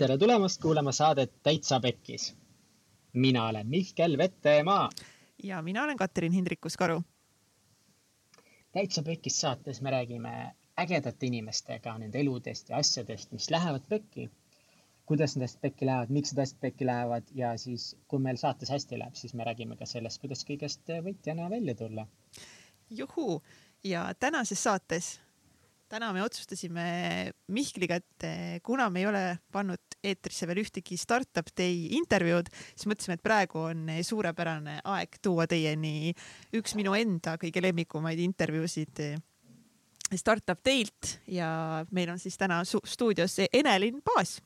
tere tulemast kuulama saadet Täitsa Pekkis. mina olen Mihkel Vettemaa. ja mina olen Katrin Hindrikus-Karu. täitsa Pekkis saates me räägime ägedate inimestega nende eludest ja asjadest, mis lähevad pekki. kuidas nendest pekki lähevad, miks need asjad pekki lähevad ja siis, kui meil saates hästi läheb, siis me räägime ka sellest, kuidas kõigest võitjana välja tulla. juhuu ja tänases saates täna me otsustasime Mihkliga, et kuna me ei ole pannud eetrisse veel ühtegi Startup Day intervjuud, siis mõtlesime, et praegu on suurepärane aeg tuua teieni üks minu enda kõige lemmikumaid intervjuusid Startup Day'lt ja meil on siis täna stuudios Enelin Paas.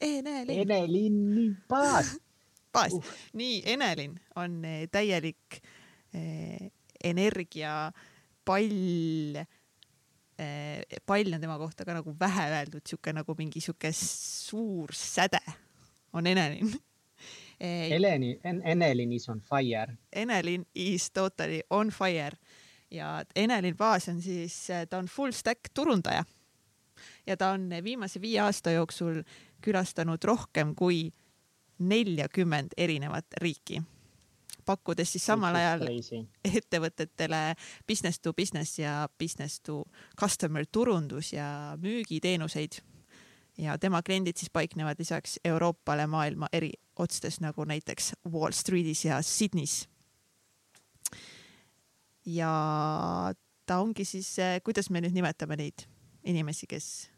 Enelin. Enelin Paas. Paas uh., nii Enelin on täielik eh, energiapall Eh, pall on tema kohta ka nagu vähe öeldud, sihuke nagu mingi sihuke suur säde on Enelin. Eleni, Enelin is on fire. Enelin is totally on fire. Ja Enelin Paas on siis, ta on full stack turundaja. Ja ta on viimase viie aasta jooksul külastanud rohkem kui neljakümmend erinevat riiki pakkudes siis samal ajal ettevõtetele business to business ja business to customer turundus ja müügiteenuseid. ja tema kliendid siis paiknevad lisaks Euroopale maailma eri otstes nagu näiteks Wall Streetis ja Sydneys. ja ta ongi siis, kuidas me nüüd nimetame neid inimesi, kes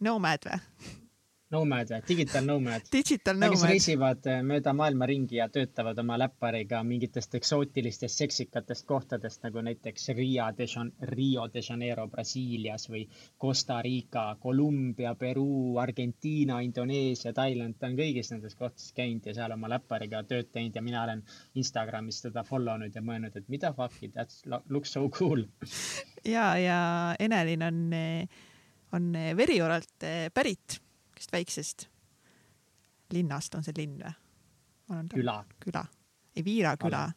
nomad või? Nomad digital nomad. Digital nomad. kes reisivad eh, mööda maailma ringi ja töötavad oma läppariga mingitest eksootilistest seksikatest kohtadest nagu näiteks Rio de, Rio de Janeiro Brasiilias või Costa Rica, Kolumbia, Peruu, Argentiina, Indoneesia, Tailand. ta on kõigis nendes kohtades käinud ja seal oma läppariga tööd teinud ja mina olen Instagramis teda follow nud ja mõelnud, et mida fuck'i, that looks so cool. ja, ja Enelin on, on Verioralt pärit sihukesest väiksest linnast, on see linn või? küla. küla, ei Viira küla.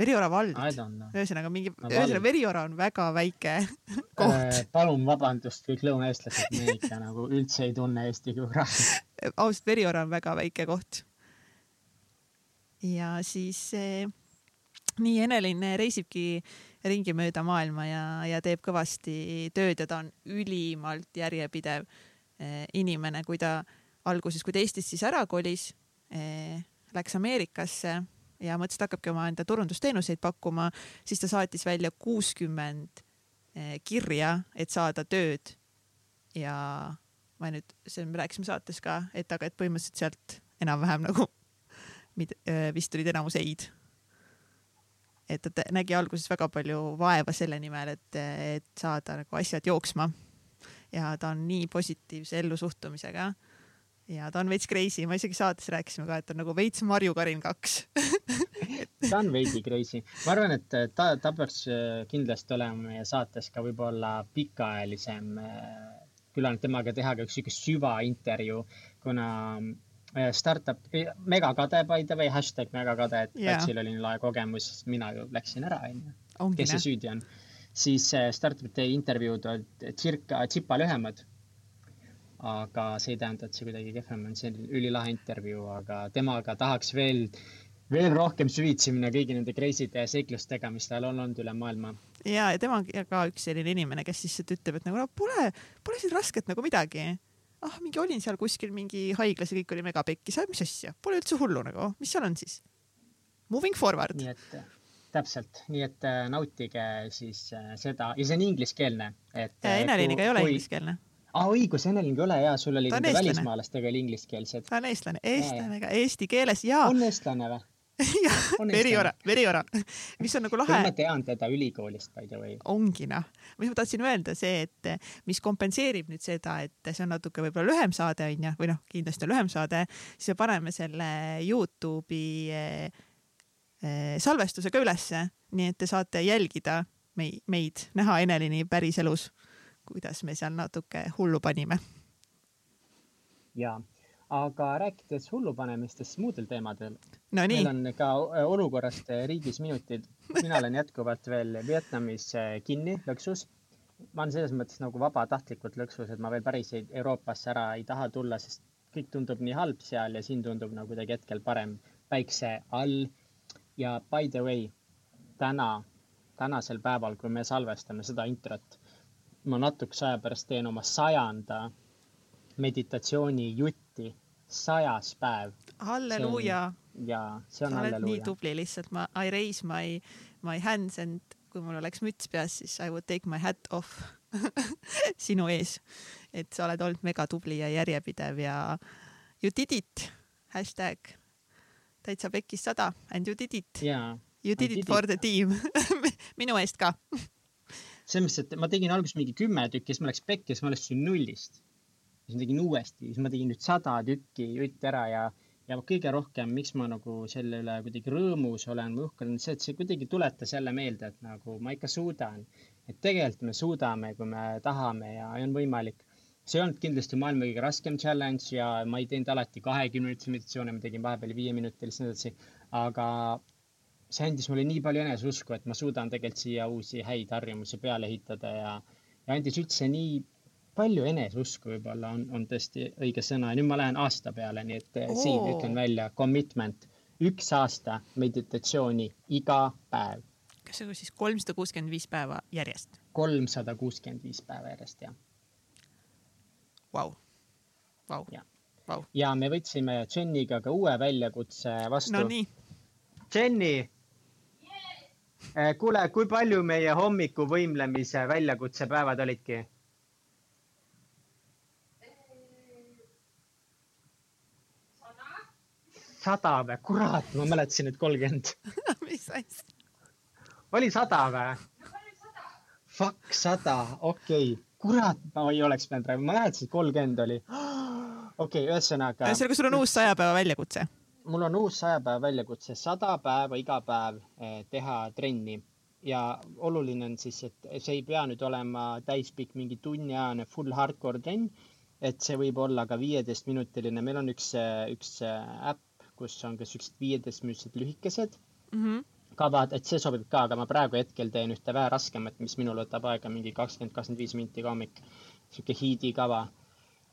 Veriora vald. ühesõnaga mingi, ühesõnaga Veriora on väga väike koht äh,. palun vabandust kõik lõunaeestlased, me ikka nagu üldse ei tunne Eesti geograafiat ausalt, Veriora on väga väike koht. ja siis eh, nii Enelin reisibki ringi mööda maailma ja, ja teeb kõvasti tööd ja ta on ülimalt järjepidev Eh, inimene, kui ta alguses, kui ta Eestist siis ära kolis, eh, läks Ameerikasse ja mõtles, et hakkabki omaenda turundusteenuseid pakkuma, siis ta saatis välja kuuskümmend eh, kirja, et saada tööd. ja ma nüüd, see me rääkisime saates ka, et aga, et põhimõtteliselt sealt enam-vähem nagu vist olid enamus ei-d. et ta nägi alguses väga palju vaeva selle nimel, et, et saada nagu asjad jooksma ja ta on nii positiivse ellusuhtumisega. ja ta on veits crazy, ma isegi saates rääkisime ka, et ta on nagu veits Marju Karin kaks ta on veidi crazy, ma arvan, et ta, ta peaks äh, kindlasti olema meie saates ka võib-olla pikaajalisem äh, külaline, temaga teha ka üks sihuke süvaintervjuu, kuna äh, startup, megakade by the way, hashtag megakade, et yeah. Patsil oli nii lahe kogemus, mina ju läksin ära, onju. kes see süüdi on siis Startupite intervjuud olid circa tsipa lühemad. aga see ei tähenda, et see kuidagi kehvem on, see on ülilahe intervjuu, aga temaga tahaks veel, veel rohkem süvitsi minna kõigi nende crazy'de seiklustega, mis tal on olnud üle maailma. ja, ja tema on ka üks selline inimene, kes siis ütleb, et nagu no pole, pole siin rasket nagu midagi ah, mingi olin seal kuskil mingi haiglas ja kõik oli megapekki, mis asja, pole üldse hullu nagu, mis seal on siis? Moving forward. nii et täpselt, nii et äh, nautige siis äh, seda ja see on ingliskeelne, et. Äh, Eneliniga ei ole kui... ingliskeelne. aa ah,, õigus, Eneliniga ei ole ja sul olid välismaalastega oli ingliskeelsed. ta on eestlane, eestlane ka eesti keeles ja. on eestlane või? jah, veriora, veriora, mis on nagu lahe. ma tean teda ülikoolist by the way. ongi noh, mis ma tahtsin öelda, see, et mis kompenseerib nüüd seda, et see on natuke võib-olla lühem saade onju, või noh, kindlasti on lühem saade, siis me paneme selle Youtube'i Eh, salvestuse ka ülesse, nii et te saate jälgida meid, meid, näha Enelini päriselus, kuidas me seal natuke hullu panime. ja, aga rääkides hullupanemistest muudel teemadel no,. meil on ka äh, olukorrast äh, riigis minutid. mina olen jätkuvalt veel Vietnamis kinni lõksus. ma olen selles mõttes nagu vabatahtlikult lõksus, et ma veel päris Euroopasse ära ei taha tulla, sest kõik tundub nii halb seal ja siin tundub nagu kuidagi hetkel parem päikse all. Ja by the way, täna, tänasel päeval, kui me salvestame seda introt, ma natukese aja pärast teen oma sajanda meditatsiooni jutti, sajas päev. halleluuja. ja see on halleluuja. nii tubli lihtsalt, ma I raise my, my hands and kui mul oleks müts peas, siis I would take my hat off sinu ees. et sa oled olnud megatubli ja järjepidev ja you did it. hashtag täitsa pekkis sada and you did it. jaa. You did I it did for it. the team minu eest ka. selles mõttes, et ma tegin alguses mingi kümme tükki, siis ma läks pekki, siis ma alustasin nullist. siis ma tegin uuesti, siis ma tegin nüüd sada tükki jutti ära ja, ja kõige rohkem, miks ma nagu selle üle kuidagi rõõmus olen või uhke olen, see, et see kuidagi tuletas jälle meelde, et nagu ma ikka suudan. et tegelikult me suudame, kui me tahame ja on võimalik. See ei olnud kindlasti maailma kõige raskem challenge ja ma ei teinud alati kahekümneminutilisi meditatsioone, ma tegin vahepeal viieminutilisi ja nii edasi. aga see andis mulle nii palju eneseusku, et ma suudan tegelikult siia uusi häid harjumusi peale ehitada ja, ja andis üldse nii palju eneseusku võib-olla on, on tõesti õige sõna ja nüüd ma lähen aasta peale, nii et Oo. siin ütlen välja commitment, üks aasta meditatsiooni iga päev, kas see on siis kolmsada kuuskümmend viis päeva järjest? kolmsada kuuskümmend viis päeva järjest ja, Vau, vau, ja, vau. ja me võtsime Jeniga ka uue väljakutse vastu no nii, Jenny Eh, kuule, kui palju meie hommikuvõimlemise väljakutsepäevad olidki? sada või? kurat, ma mäletasin, et kolmkümmend. mis asja? oli sada või? Fuck, sada, okei okay. Kurat, ma ei oleks pidanud praegu, ma mäletasin, et kolmkümmend oli. okei okay,, ühesõnaga. ühesõnaga, sul on uus saja päeva väljakutse. mul on uus saja päeva väljakutse, sada päeva iga päev eh, teha trenni ja oluline on siis, et see ei pea nüüd olema täispikk mingi tunniajane full hardcore trenn. et see võib olla ka viieteistminutiline, meil on üks, üks äpp, kus on ka siuksed viieteistminutilised lühikesed Mm -hmm. Kavad, et see sobib ka, aga ma praegu hetkel teen ühte vähe raskemat, mis minul võtab aega mingi kakskümmend, kakskümmend viis minti ka hommik. sihuke hiidi kava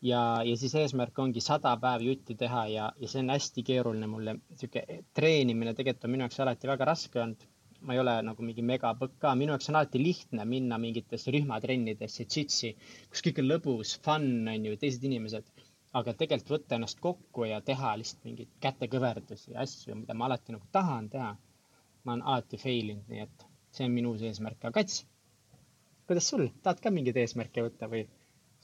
ja, ja siis eesmärk ongi sada päeva jutti teha ja, ja see on hästi keeruline mulle. sihuke treenimine tegelikult on minu jaoks alati väga raske olnud. ma ei ole nagu mingi megapõkk ka, minu jaoks on alati lihtne minna mingitesse rühmatrennidesse, jitsi, kus kõik on lõbus, fun on ju, teised inimesed. aga tegelikult võtta ennast kokku ja teha lihtsalt mingeid kätekõverdusi ja asju, mida ma alati nagu tahan teha. Ma olen alati fail inud, nii et see on minu uus eesmärk, aga Kats, kuidas sul, tahad ka mingeid eesmärke võtta või?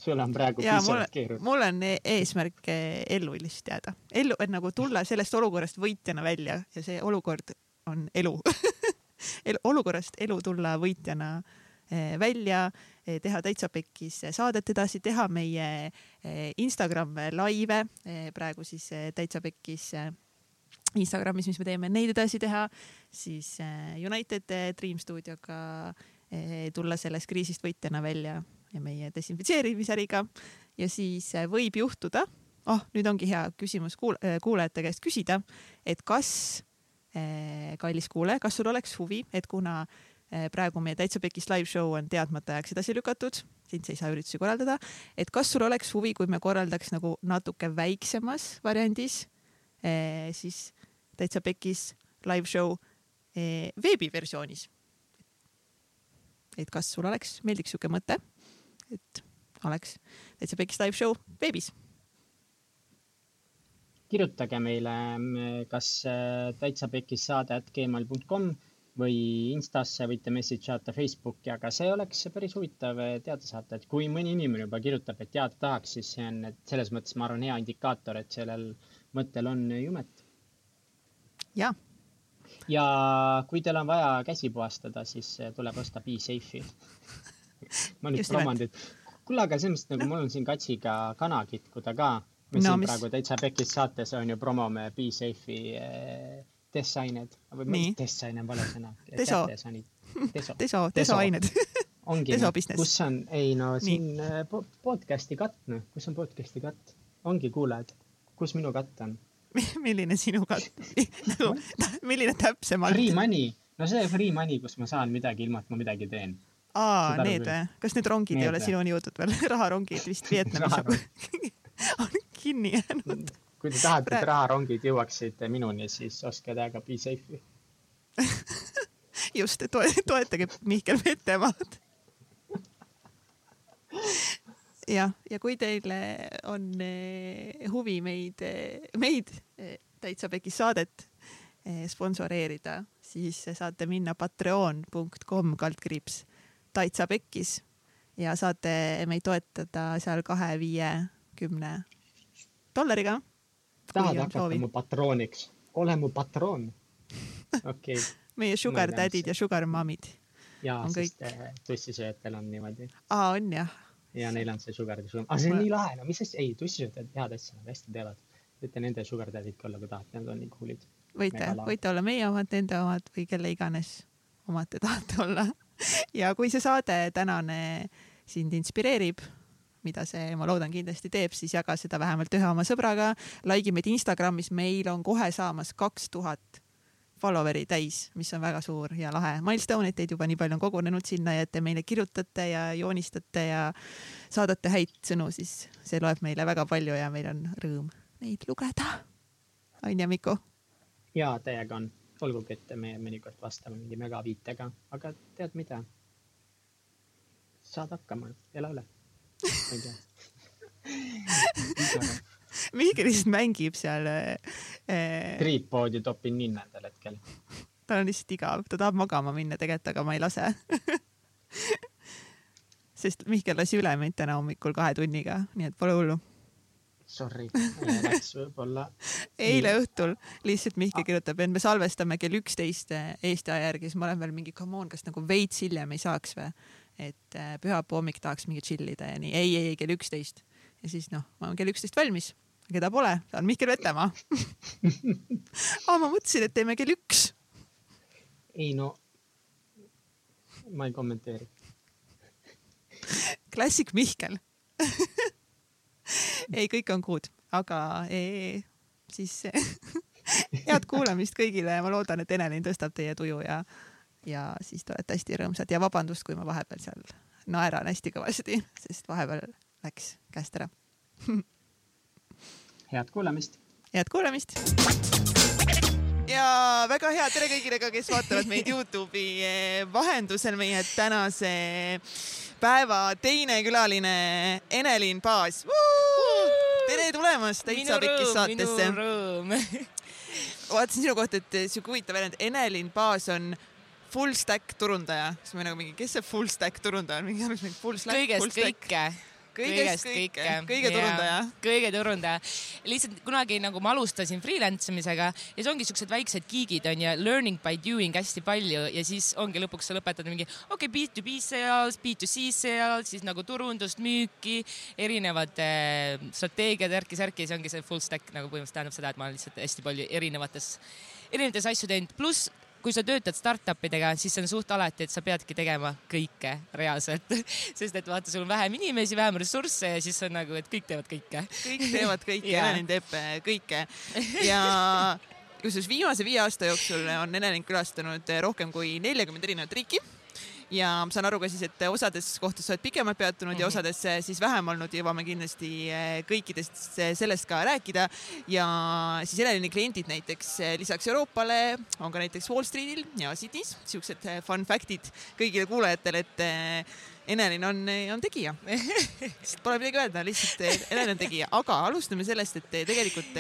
sul on praegu ja piisavalt keeruline. mul on e- eesmärk ellu lihtsalt jääda, ellu, et nagu tulla sellest olukorrast võitjana välja ja see olukord on elu El, olukorrast elu tulla võitjana eh, välja, teha täitsa pekkis saadet edasi, teha meie Instagram laive, praegu siis täitsa pekkis Instagramis, mis me teeme, neid edasi teha, siis eh, United Dream stuudioga eh, tulla sellest kriisist võitjana välja ja meie desinfitseerimisäriga. Ja siis eh, võib juhtuda, oh nüüd ongi hea küsimus kuul kuulajate käest küsida, et kas eh,, kallis kuulaja, kas sul oleks huvi, et kuna eh, praegu meie Täitsa Pekis live show on teadmata ajaks edasi lükatud, sind ei saa üritusi korraldada, et kas sul oleks huvi, kui me korraldaks nagu natuke väiksemas variandis eh, siis Täitsa Pekis live show eh, veebiversioonis. et kas sul oleks, meeldiks sihuke mõte, et oleks Täitsa Pekis live show veebis. Kirjutage meile kas äh, täitsa pekis saade at gmail.com või Instasse võite message saata Facebooki, aga see oleks päris huvitav äh, teada saata, et kui mõni inimene juba kirjutab, et teada tahaks, siis see on, selles mõttes ma arvan, hea indikaator, et sellel mõttel on jumet. ja, ja kui teil on vaja käsi puhastada, siis äh, tuleb osta Be Safe'i ma nüüd promonud, et kuule, aga selles mõttes nagu mul on siin katsiga kana kitkuda ka. Me No siin mis- praegu täitsa pekis saates on ju promome Be Safe'i eh, desained või Nii. desain on vale sõna? Deso. Deso. deso, desoained ongi kus on, ei no siin eh, po- podcast'i katt, noh, kus on podcast'i katt? ongi kuulajad, kus minu katt on? milline sinu katt nagu, milline täpsemalt? Free money, no see free money, kus ma saan midagi ilma, et ma midagi teen. aa, need või? kas need rongid Need ei ole sinuni jõudnud veel? raharongid vist Vietnamis ongi kinni jäänud. kui te tahate, et raharongid jõuaksid minuni, siis ostke täiega Be Safe'i just to, toetage Mihkel Vettemaad jah, ja kui teil on eh, huvi meid, eh, meid eh, täitsa pekis saadet sponsoreerida, siis saate minna patreon.com kaldkriips täitsa pekkis ja saate meid toetada seal kahe, viie, kümne dollariga. tahad hakata mu patrooniks? ole mu patroon. okei okay. meie sugar daddy'd ja sugar mommy'd. jaa, sest kõik... tussisööjatel on niimoodi. aa, on jah? Ja neil on see sugar daddy, aga see on ma... nii lahe, no mis asja, ei, tussisööjad head asja, nad hästi teevad. võite nende sugar daddy'd ka olla, kui tahate, nad on nii cool'id. võite, võite olla meie omad, nende omad või kelle iganes omad te tahate olla ja kui see saade tänane sind inspireerib, mida see, ma loodan, kindlasti teeb, siis jaga seda vähemalt ühe oma sõbraga. Like'i meid Instagramis, meil on kohe saamas kaks tuhat follower'i täis, mis on väga suur ja lahe milstone, et teid juba nii palju on kogunenud sinna ja et te meile kirjutate ja joonistate ja saadate häid sõnu, siis see loeb meile väga palju ja meil on rõõm neid lugeda. on ju, Miku? ja täiega on, olgugi, et me mõnikord vastame mingi megaviitega, aga tead mida? saad hakkama, ela üle. ma ei tea Mihkel lihtsalt mängib seal äh,. triipoodi topin ninna endal hetkel. tal on lihtsalt igav, ta tahab magama minna tegelikult, aga ma ei lase sest Mihkel lasi üle meid täna hommikul kahe tunniga, nii et pole hullu. Sorry, läks võib-olla. eile õhtul lihtsalt Mihkel kirjutab, et me salvestame kell üksteist Eesti aja järgi, siis ma olen veel mingi come on, kas nagu veits hiljem ei saaks või et äh, pühapäeva hommik tahaks mingi chill ida ja nii, ei, ei, ei kell üksteist. ja siis noh, ma olen kell üksteist valmis, keda pole, saan Mihkel Vetemaa. Aa, ma mõtlesin, et teeme kell üks. ei no, ma ei kommenteeri. Klassik Mihkel. Ei, kõik on good, aga ei, siis head kuulamist kõigile. Ja ma loodan, et Enelin tõstab teie tuju ja ja siis te olete hästi rõõmsad. Ja vabandust, kui ma vahepeal seal naeran hästi kõvasti, sest vahepeal läks käest ära head kuulamist. head kuulamist. ja väga hea tere kõigile ka, kes vaatavad meid Youtube'i eh, vahendusel, meie tänase päeva teine külaline Enelin Paas. tere tulemast täitsa Pekkis saatesse. minu rõõm vaatasin sinu kohta, et siuke huvitav väljend, Enelin Paas on full stack turundaja, siis ma nagu mingi, kes see full stack turundaja on, mingi full stack. kõigest kõike kõigest kõike, kõige turundaja. kõige turundaja. lihtsalt kunagi nagu ma alustasin freelance imisega ja siis ongi siuksed väiksed giigid on ju, learning by doing hästi palju ja siis ongi lõpuks sa lõpetad mingi okei okay,, B2B sales, B2C sales, siis nagu turundust, müüki, erinevad äh, strateegiad, värki-särki, siis ongi see full stack nagu põhimõtteliselt tähendab seda, et ma olen lihtsalt hästi palju erinevates, erinevates asju teinud, pluss kui sa töötad startup idega, siis see on suht alati, et sa peadki tegema kõike reaalselt. Sest et vaata, sul on vähem inimesi, vähem ressursse ja siis on nagu, et kõik teevad kõike. kõik teevad kõike Enelin teeb kõike. Ja kusjuures viimase viie aasta jooksul on Enelin külastanud rohkem kui neljakümmet erinevat riiki ja ma saan aru ka siis, et osades kohtades sa oled pikemalt peatunud mm -hmm. ja mhm. osades eh, siis vähem olnud, jõuame kindlasti eh, kõikidest eh, sellest ka rääkida. ja siis Elelini kliendid näiteks lisaks Euroopale on ka näiteks Wall Streetil ja Sydneys, siuksed fun fact'id kõigile kuulajatele, et Enelin on, on tegija Pole midagi öelda, lihtsalt Enelin on tegija, aga alustame sellest, et tegelikult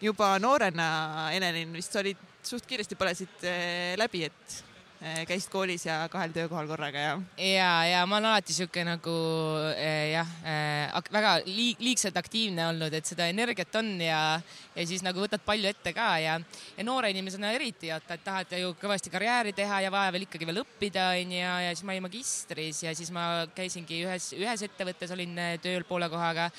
juba noorena Enelin vist olid suht kiiresti põlesid läbi, et käisid koolis ja kahel töökohal korraga ja? ja, ja ma olen alati sihuke nagu eh, jah eh, väga liig, liigselt aktiivne olnud, et seda energiat on ja, ja siis nagu võtad palju ette ka ja, ja noore inimesena eriti, et tahad ju kõvasti karjääri teha ja vahepeal ikkagi veel õppida onju ja, ja siis ma olin magistris ja siis ma käisingi ühes, ühes ettevõttes olin tööl poole kohaga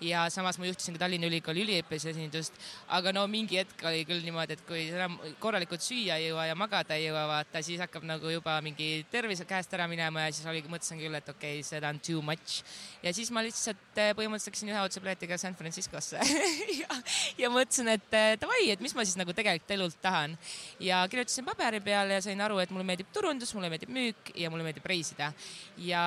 ja samas ma juhtisin ka Tallinna Ülikooli üliõpilasesindust. aga no mingi hetk oli küll niimoodi, et kui enam korralikult süüa ei jõua ja magada ei jõua, vaata siis hakkab nagu juba mingi tervis käest ära minema ja siis oli, mõtlesin küll, et okei okay,, seda on too much. ja siis ma lihtsalt eh, põhimõtteliselt läksin ühe otsepiletiga San Franciscosse ja, ja mõtlesin, et eh, davai, et mis ma siis nagu tegelikult elult tahan. ja kirjutasin paberi peale ja sain aru, et mulle meeldib turundus, mulle meeldib müük ja mulle meeldib reisida. ja,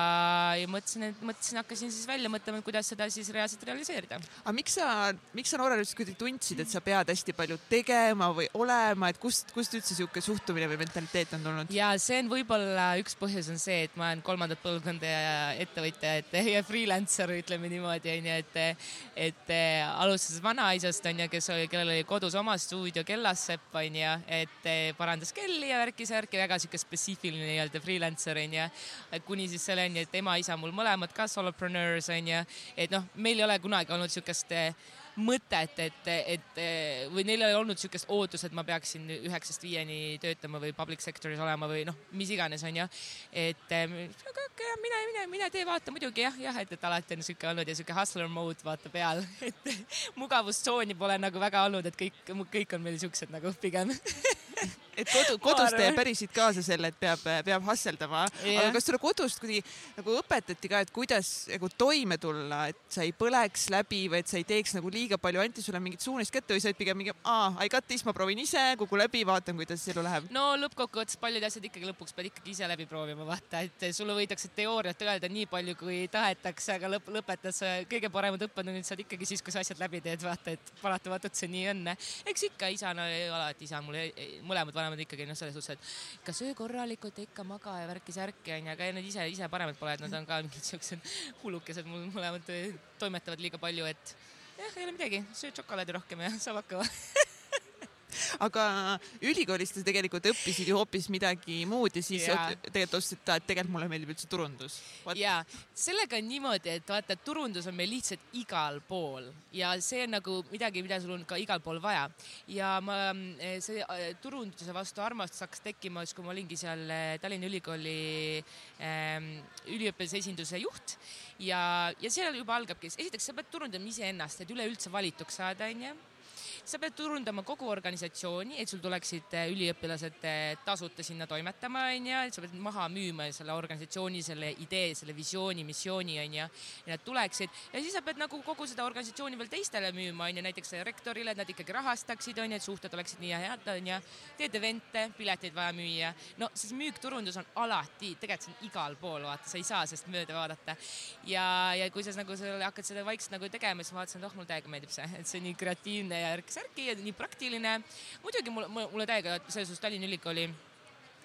ja mõtlesin, et mõtlesin, hakkasin siis välja mõtlema, kuidas seda siis reaalselt realiseerida realiseerida. aga miks sa, miks sa noorena üldse kuidagi tundsid, et sa pead hästi palju tegema või olema, et kust, kust üldse sihuke suhtumine või mentaliteet on tulnud? ja see on võib-olla üks põhjus on see, et ma olen kolmandat põlvkonda ettevõtja, et ja freelancer, ütleme niimoodi onju, et, et alustades vanaisast onju, kes oli, kellel oli kodus oma stuudio Kellassepp onju, et parandas kelli ja värki-särki, väga sihuke spetsiifiline nii-öelda freelancer onju. kuni siis selleni, et ema-isa mul mõlemad ka solopreneurs onju, et noh, meil ei ole kunagi olnud siukest mõtet, et, et või neil ei olnud niisugust ootust, et ma peaksin üheksast viieni töötama või public sector'is olema või noh, mis iganes onju. et aga okay, mine, mine, mine tee, vaata muidugi jah, jah, et, et alati on niisugune olnud ja niisugune hustler mode vaata peal, et mugavustsooni pole nagu väga olnud, et kõik, kõik on meil siuksed nagu pigem et kodu, kodus te pärisid kaasa selle, et peab, peab hasseldama yeah.. aga kas sulle kodust kuidagi nagu õpetati ka, et kuidas nagu toime tulla, et sa ei põleks läbi või et sa ei teeks nagu liiga palju, anti sulle mingit suunist kätte või sa olid pigem mingi, aa, I got this, ma proovin ise, kuku läbi, vaatan, kuidas elu läheb? no lõppkokkuvõttes paljud asjad ikkagi lõpuks pead ikkagi ise läbi proovima, vaata, et sulle võidakse teooriat öelda nii palju, kui tahetakse, aga lõpp, lõpetad sa kõige paremad õppetunnid saad ikkagi siis, kui sa asjad läbi teed, vaata, et paratamatult see nii on. eks ikka isana alati isa mulle mõlemad vanemad ikkagi noh, selles suhtes, et ikka söö korralikult, ikka maga ja värki-särki onju, aga nad ise, ise paremad pole, et nad on ka mingid siuksed hullukesed, mul mõlemad toimetavad liiga palju, et jah, ei ole midagi, söö šokolaadi rohkem ja saab hakkama aga ülikoolis te tegelikult õppisid ju hoopis midagi muud ja siis ja. tegelikult otsustasid, et tegelikult mulle meeldib üldse turundus. ja sellega on niimoodi, et vaata, turundus on meil lihtsalt igal pool ja see on nagu midagi, mida sul on ka igal pool vaja. ja ma, eh, see eh, turunduse vastu armastus hakkas tekkima siis, kui ma olingi seal eh, Tallinna Ülikooli ähm, üliõpilase esinduse juht ja, ja seal juba algabki, esiteks sa pead turundama iseennast, et üleüldse valituks saada, onju sa pead turundama kogu organisatsiooni, et sul tuleksid äh, üliõpilased äh, tasuta sinna toimetama, onju, et sa pead maha müüma selle organisatsiooni, selle idee, selle visiooni, missiooni, onju. ja nad tuleksid ja siis sa pead nagu kogu seda organisatsiooni veel teistele müüma, onju, näiteks rektorile, et nad ikkagi rahastaksid, onju, et suhted oleksid nii head, onju. teed event'e, pileteid vaja müüa. no siis müükturundus on alati, tegelikult see on igal pool, vaata, sa ei saa sellest mööda vaadata. ja, ja kui sa nagu selle hakkad seda vaikselt nagu tegema, siis vaatasin, et oh, mulle täiega meeldib see, et see on nii kreatiivne ja särki ja nii praktiline. muidugi mulle, mulle täiega selles suhtes Tallinna Ülikooli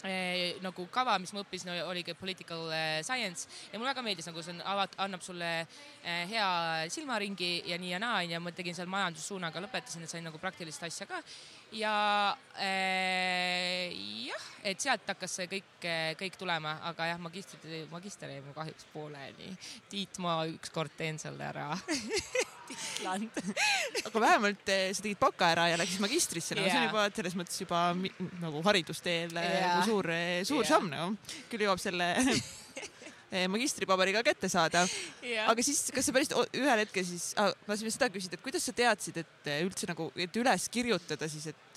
eh, nagu kava, mis ma õppisin, oligi political eh, science ja mulle väga meeldis, nagu see on, annab sulle eh, hea silmaringi ja nii ja naa onju, ma tegin seal majandussuunaga, lõpetasin, et sain nagu praktilist asja ka. ja eh, jah, et sealt hakkas see kõik, eh, kõik tulema, aga jah, magistrit, magister jäi mul kahjuks pooleli. Tiit, ma ükskord teen selle ära Land aga vähemalt eh, sa tegid baka ära ja läksid magistrisse, no yeah. see on juba selles mõttes juba nagu haridusteel yeah. nagu suur, eh, suur yeah. samm nagu. küll jõuab selle eh, magistripaberiga kätte saada yeah.. aga siis, kas sa päris ühel hetkel siis ah,, ma tahtsin seda küsida, et kuidas sa teadsid, et üldse nagu, et üles kirjutada siis, et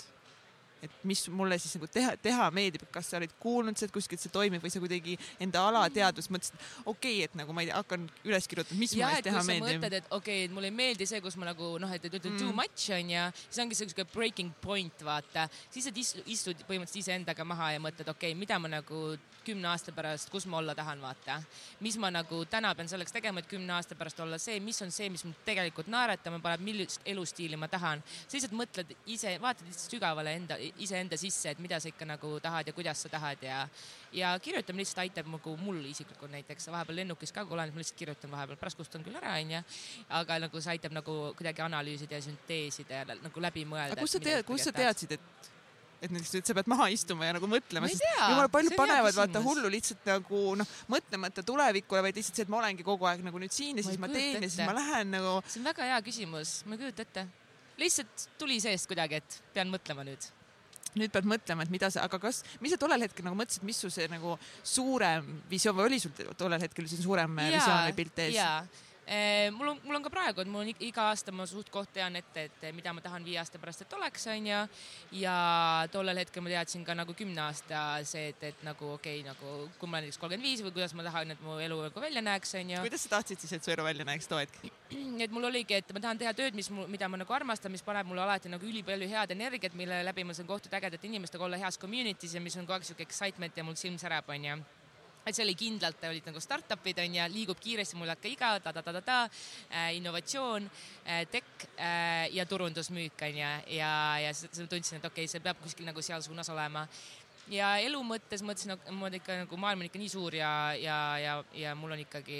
et mis mulle siis nagu teha, teha meeldib, et kas sa olid kuulnud sealt kuskilt see toimib või sa kuidagi enda alateadvust mõtlesid, okei okay,, et nagu ma ei tea, hakkan üles kirjutama, mis ja, mulle teha meeldib. mõtled, et okei okay,, et mulle ei meeldi see, kus ma nagu noh, et ütled mm. too much onju, siis ongi siuke breaking point, vaata, siis sa istud põhimõtteliselt iseendaga maha ja mõtled, okei okay,, mida ma nagu kümne aasta pärast, kus ma olla tahan, vaata. mis ma nagu täna pean selleks tegema, et kümne aasta pärast olla see, mis on see, mis mind tegelikult naeratama paneb, millist elustiili ma tahan. sa lihtsalt mõtled ise, vaatad lihtsalt sügavale enda, iseenda sisse, et mida sa ikka nagu tahad ja kuidas sa tahad ja, ja kirjutamine lihtsalt aitab nagu mul isiklikult näiteks vahepeal lennukis ka, kui olen, ma lihtsalt kirjutan vahepeal, pärast kustan küll ära, onju. aga nagu see aitab nagu kuidagi analüüsida ja sünteesida ja nagu läbi mõelda. aga kust sa tead, kust sa teadsid, et et näiteks, et sa pead maha istuma ja nagu mõtlema, sest jumala paljud panevad vaata hullu lihtsalt nagu noh, mõtlemata tulevikule, vaid lihtsalt see, et ma olengi kogu aeg nagu nüüd siin ja siis ma, ma teen ette. ja siis ma lähen nagu. see on väga hea küsimus, ma ei kujuta ette. lihtsalt tuli seest kuidagi, et pean mõtlema nüüd nüüd pead mõtlema, et mida sa, aga kas, mis sa tollel hetkel nagu mõtlesid, mis su see nagu suurem visioon või oli sul tollel hetkel see suurem ja, visioon või pilt ees? Mul on, mul on ka praegu, et mul on iga aasta ma suht-koht tean ette, et mida ma tahan viie aasta pärast, et oleks, onju. ja tollel hetkel ma teadsin ka nagu kümne aasta see, et, et nagu okei okay,, nagu kui ma olen näiteks kolmkümmend viis või kuidas ma tahan, et mu elu nagu välja näeks, onju. kuidas sa tahtsid siis, et su elu välja näeks too hetk? et mul oligi, et ma tahan teha tööd, mis, mida ma nagu armastan, mis paneb mulle alati nagu ülipalju head energiat, mille läbi ma saan kohtuda ägedate inimestega, olla heas community's ja mis on kogu aeg siuke excitement ja mul silm särab, onju et see oli kindlalt, olid nagu startup'id onju, liigub kiiresti, mul hakka iga ta-ta-ta-ta-ta äh,, innovatsioon äh,, tech äh, ja turundusmüük onju ja, ja siis tundsin, et okei okay,, see peab kuskil nagu seal suunas olema. Ja elu mõttes mõtlesin, et mul ikka nagu maailm on ikka nii suur ja, ja, ja, ja mul on ikkagi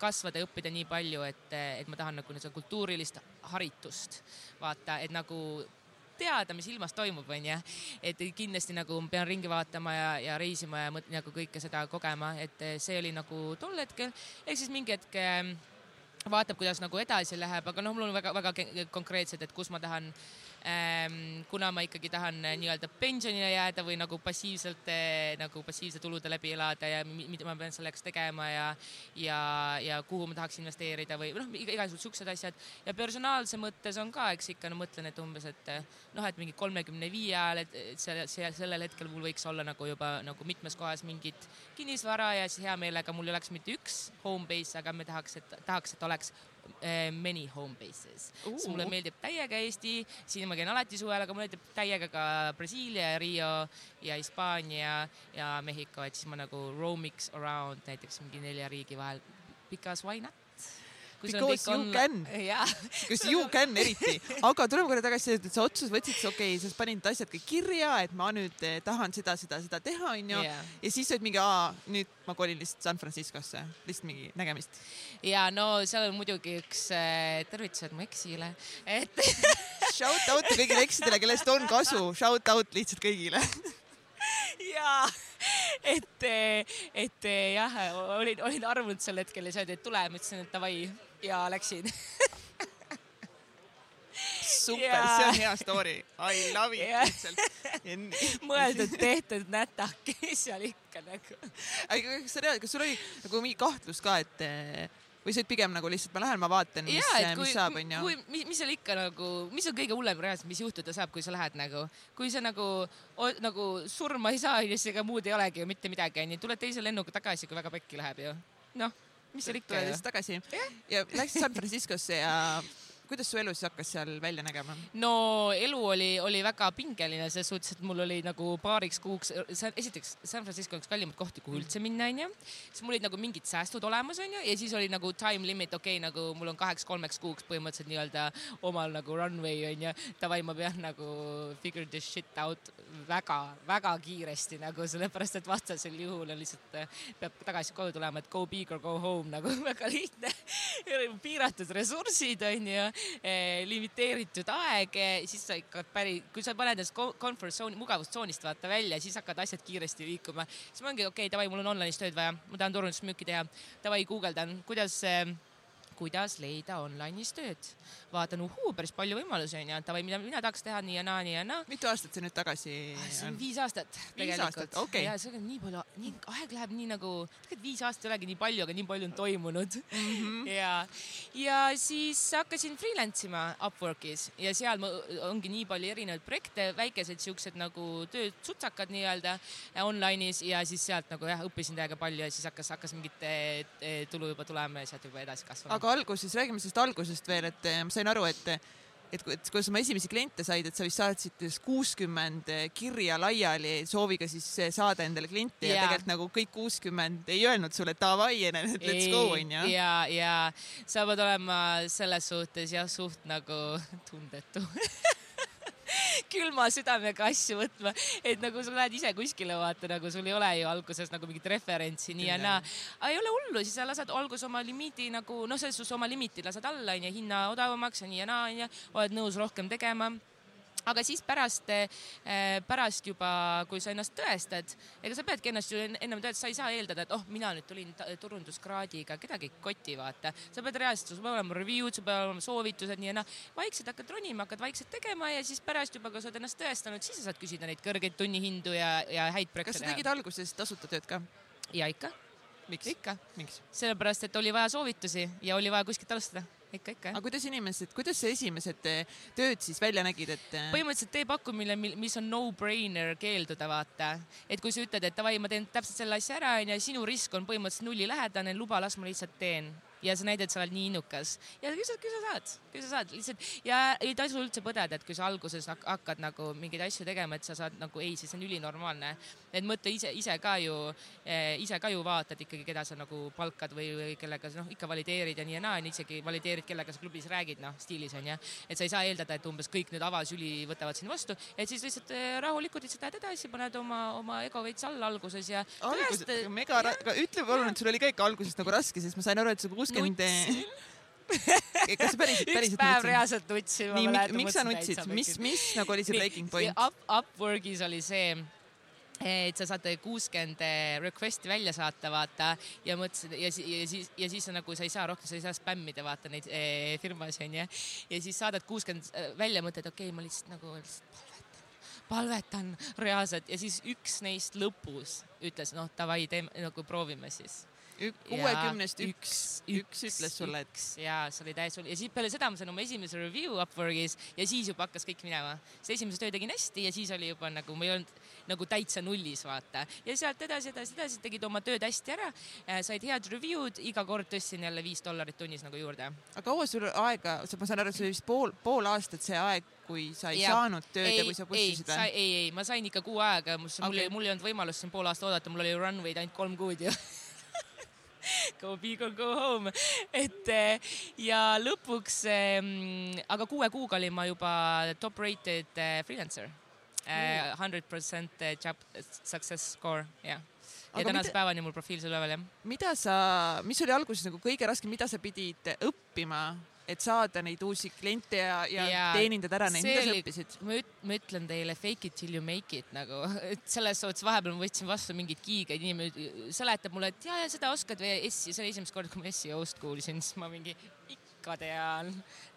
kasvada ja õppida nii palju, et, et ma tahan nagu seda kultuurilist haritust vaata, et nagu teada, mis ilmas toimub, onju. et kindlasti nagu pean ringi vaatama ja, ja reisima ja mõt, nagu kõike seda kogema, et see oli nagu tol hetkel. ehk siis mingi hetk ehm, vaatab, kuidas nagu edasi läheb, aga noh, mul on väga-väga konkreetsed, et kus ma tahan kuna ma ikkagi tahan eh, nii-öelda pensionile jääda või nagu passiivselt eh, nagu passiivse tulude läbi elada ja mida ma pean selleks tegema ja ja, ja kuhu ma tahaks investeerida või noh, igasugused siuksed asjad. Ja personaalse mõttes on ka, eks ikka no mõtlen, et umbes, et eh, noh, et mingi kolmekümne viie ajal, et see, see sellel hetkel mul võiks olla nagu juba nagu mitmes kohas mingit kinnisvara ja siis hea meelega mul ei oleks mitte üks home base, aga me tahaks, et tahaks, et oleks many home bases uh.. mulle meeldib täiega Eesti, siin ma käin alati suvel, aga mulle meeldib täiega ka Brasiilia Rio ja Hispaania ja Mehhiko, et siis ma nagu roamiks around näiteks mingi nelja riigi vahel. Because why not? Because you on... can. Because you can eriti. aga tuleme korra tagasi, et sa otsus võtsid, okei okay,, sa panid asjad kõik kirja, et ma nüüd eh, tahan seda, seda, seda teha, onju. ja siis olid mingi, nüüd ma kolin lihtsalt San Franciscosse, lihtsalt mingi nägemist. ja no seal on muidugi üks äh, tervitused mu eksile, et Shout out kõigile eksidele, kellest on kasu, shout out lihtsalt kõigile jaa, et, et jah, olin, olin armunud sel hetkel ja öeldi, et tule, ma ütlesin, et davai ja läksin super yeah., see on hea story. I love it yeah. lihtsalt. mõeldud-tehtud nätake seal ikka nagu. aga kas sa tead, kas sul oli nagu mingi kahtlus ka, et või sa olid pigem nagu lihtsalt ma lähen, ma vaatan, mis, mis saab, onju. mis, mis seal ikka nagu, mis on kõige hullem reaalselt, mis juhtuda saab, kui sa lähed nagu, kui sa nagu, nagu surma ei saa, onju, siis ega muud ei olegi ju mitte midagi, onju. tuled teise lennuga tagasi, kui väga pekki läheb ju. noh, mis seal ikka. tuled lihtsalt tagasi ja läksid San Franciscosse ja kuidas su elu siis hakkas seal välja nägema? no elu oli, oli väga pingeline selles suhtes, et mul oli nagu paariks kuuks, esiteks San Francisco üks kallimaid kohti, kuhu üldse minna, onju. siis mul olid nagu mingid säästud olemas, onju, ja siis oli nagu time limit, okei okay,, nagu mul on kaheks-kolmeks kuuks põhimõtteliselt nii-öelda omal nagu runway onju. Davai, ma pean nagu figure this shit out väga-väga kiiresti nagu sellepärast, et vastasel juhul on lihtsalt peab tagasi koju tulema, et go big or go home nagu väga lihtne piiratud ressursid onju Eh, limiteeritud aeg, eh, siis sa ikka päri, kui sa paned ennast comfort zone'i, mugavustsoonist vaata välja, siis hakkavad asjad kiiresti liikuma. siis ma olengi okei okay,, davai, mul on online'is tööd vaja, ma tahan turundusmüüki teha. davai, guugeldan, kuidas kuidas leida online'is tööd. vaatan, uhuu, päris palju võimalusi on ju, davai, mida mina tahaks teha nii ja naa, nii ja naa. mitu aastat see nüüd tagasi ah, see on? viis aastat. viis aastat, okei okay.. ja see on nii palju, nii aeg läheb nii nagu, tegelikult viis aastat ei olegi nii palju, aga nii palju on toimunud mm. -hmm. ja, ja siis hakkasin freelance ima Upworkis ja seal ongi nii palju erinevaid projekte, väikesed siuksed nagu töösutsakad nii-öelda online'is ja siis sealt nagu jah, õppisin täiega palju ja siis hakkas, hakkas mingit eh, tulu juba tulema ja sealt juba edasi kasvama aga alguses, räägime sellest algusest veel, et eh, ma sain aru, et et, et kuidas oma esimesi kliente said, et sa vist saatsid kuuskümmend kirja laiali sooviga siis saada endale klienti ja, ja tegelikult nagu kõik kuuskümmend ei öelnud sulle davai, let's go onju. ja, ja sa pead olema selles suhtes jah, suht nagu tundetu külma südamega asju võtma, et nagu sa lähed ise kuskile vaata, nagu sul ei ole ju alguses nagu mingit referentsi nii ja naa. aga ei ole hullu, siis sa lased alguses oma limiidi nagu noh, selles suhtes oma limiiti lased alla onju, hinna odavamaks ja nii ja naa onju, oled nõus rohkem tegema aga siis pärast, eh, pärast juba, kui sa ennast tõestad, ega sa peadki ennast ju ennem tõestama, sa ei saa eeldada, et oh, mina nüüd tulin turunduskraadiga, kedagi ei koti, vaata. sa pead reaalselt, sul peavad olema review'd, sul peavad olema soovitused, nii ja naa. vaikselt hakkad ronima, hakkad vaikselt tegema ja siis pärast juba, kui sa oled ennast tõestanud, siis sa saad küsida neid kõrgeid tunnihindu ja, ja häid projekte kas sa tegid alguses tasuta tööd ka? ja ikka. Miks? ikka. sellepärast, et oli vaja soovitusi ja oli vaja kuskilt alustada ikka, ikka. aga kuidas inimesed, kuidas sa esimesed eh, tööd siis välja nägid, et? Eh? põhimõtteliselt tee pakkumine, mis on no-brainer keelduda, vaata. et kui sa ütled, et davai, ma teen täpselt selle asja ära, onju, sinu risk on põhimõtteliselt nullilähedane, luba, las ma lihtsalt teen ja sa näitad, sa oled nii innukas ja küll sa, küll sa saad, küll sa saad lihtsalt ja ei tasu üldse põdeda, et kui sa alguses hakkad nagu mingeid asju tegema, et sa saad nagu ei, siis see on ülinormaalne. et mõtle ise, ise ka ju eh,, ise ka ju vaatad ikkagi, keda sa nagu palkad või, või kellega sa noh, ikka valideerid ja nii ja naa, isegi valideerid, kellega sa klubis räägid, noh stiilis onju. et sa ei saa eeldada, et umbes kõik nüüd avasüli võtavad sind vastu, et siis lihtsalt eh, rahulikult lihtsalt lähed edasi, paned oma, oma ego veits alla alguses ja. alguses, mega, ütle palun, et sul oli ka ikka alguses nagu raske, sest ma sain aru, et sa kuuskümmend kakskümmend kas sa päriselt, üks päev reaalselt nutsin. nii, miks sa nutsid, mis, mis nagu oli see breaking point? Up, Upworkis oli see et sa saad kuuskümmend request'i välja saata, vaata ja mõtlesin ja, ja siis ja siis nagu sa ei saa rohkem, sa ei saa spämmida, vaata neid eh, firmasid onju. ja siis saadad kuuskümmend äh, välja, mõtled, okei okay,, ma lihtsalt nagu lihtsalt palvetan, palvetan reaalselt ja siis üks neist lõpus ütles, noh davai, teeme nagu proovime siis kuuekümnest üks, üks ütles sulle, et. ja see oli täiesti hull ja siis peale seda ma sain oma esimese review Upworkis ja siis juba hakkas kõik minema. see esimese töö tegin hästi ja siis oli juba nagu ma ei olnud nagu täitsa nullis, vaata. ja sealt edasi, edasi, edasi tegid oma tööd hästi ära, äh, said head review'd, iga kord tõstsin jälle viis dollarit tunnis nagu juurde. aga kaua sul aega, ma saan aru, see oli vist pool, pool aastat see aeg, kui sa ei ja. saanud tööd ei, ja kui sa pussisid või? ei, ei, ma sain ikka kuu aega, mul okay., mul ei olnud võimalust siin pool aastat oodata, mul oli runway'd ainult kolm kuud ju go big or go home. et eh, ja lõpuks, ehm, aga kuue kuuga olin ma juba top rated eh, freelancer. Eh, hundred percent success score, jah ja aga tänase mida, päevani mul profiil seal üleval jah. mida sa, mis oli alguses nagu kõige raskem, mida sa pidid õppima et saada neid uusi kliente ja, ja, ja teenindada ära neid, mida sa õppisid? ma üt-, ma ütlen teile fake it till you make it nagu, et selles suhtes vahepeal ma võtsin vastu mingeid kiigeid, inimene seletab mulle, et ja, ja seda oskad või SEO, see oli esimest korda, kui ma SEO-st kuulsin, siis ma mingi ikka tean.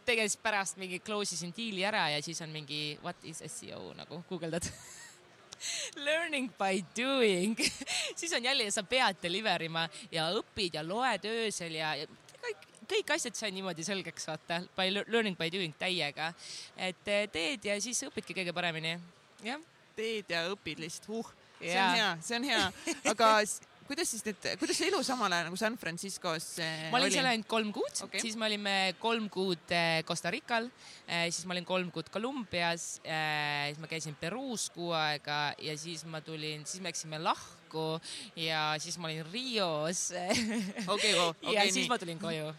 tegelikult siis pärast mingi close isin diili ära ja siis on mingi what is SEO nagu guugeldad Learning by doing siis on jälle, sa pead deliver ima ja õpid ja loed öösel ja, ja kõik asjad sain niimoodi selgeks, vaata, by learning by doing täiega. et eh, teed ja siis õpidki kõige paremini, jah. teed ja õpid lihtsalt, uh, see ja. on hea, see on hea, aga kuidas siis need, kuidas see elu samal ajal nagu San Franciscos äh, ma olin seal ainult kolm kuud okay., siis me olime kolm kuud äh, Costa Rical siis ma olin kolm kuud Kolumbias siis ma käisin Peruus kuu aega ja siis ma tulin, siis me läksime lahku ja siis ma olin Rios wow, okay, ja nii. siis ma tulin koju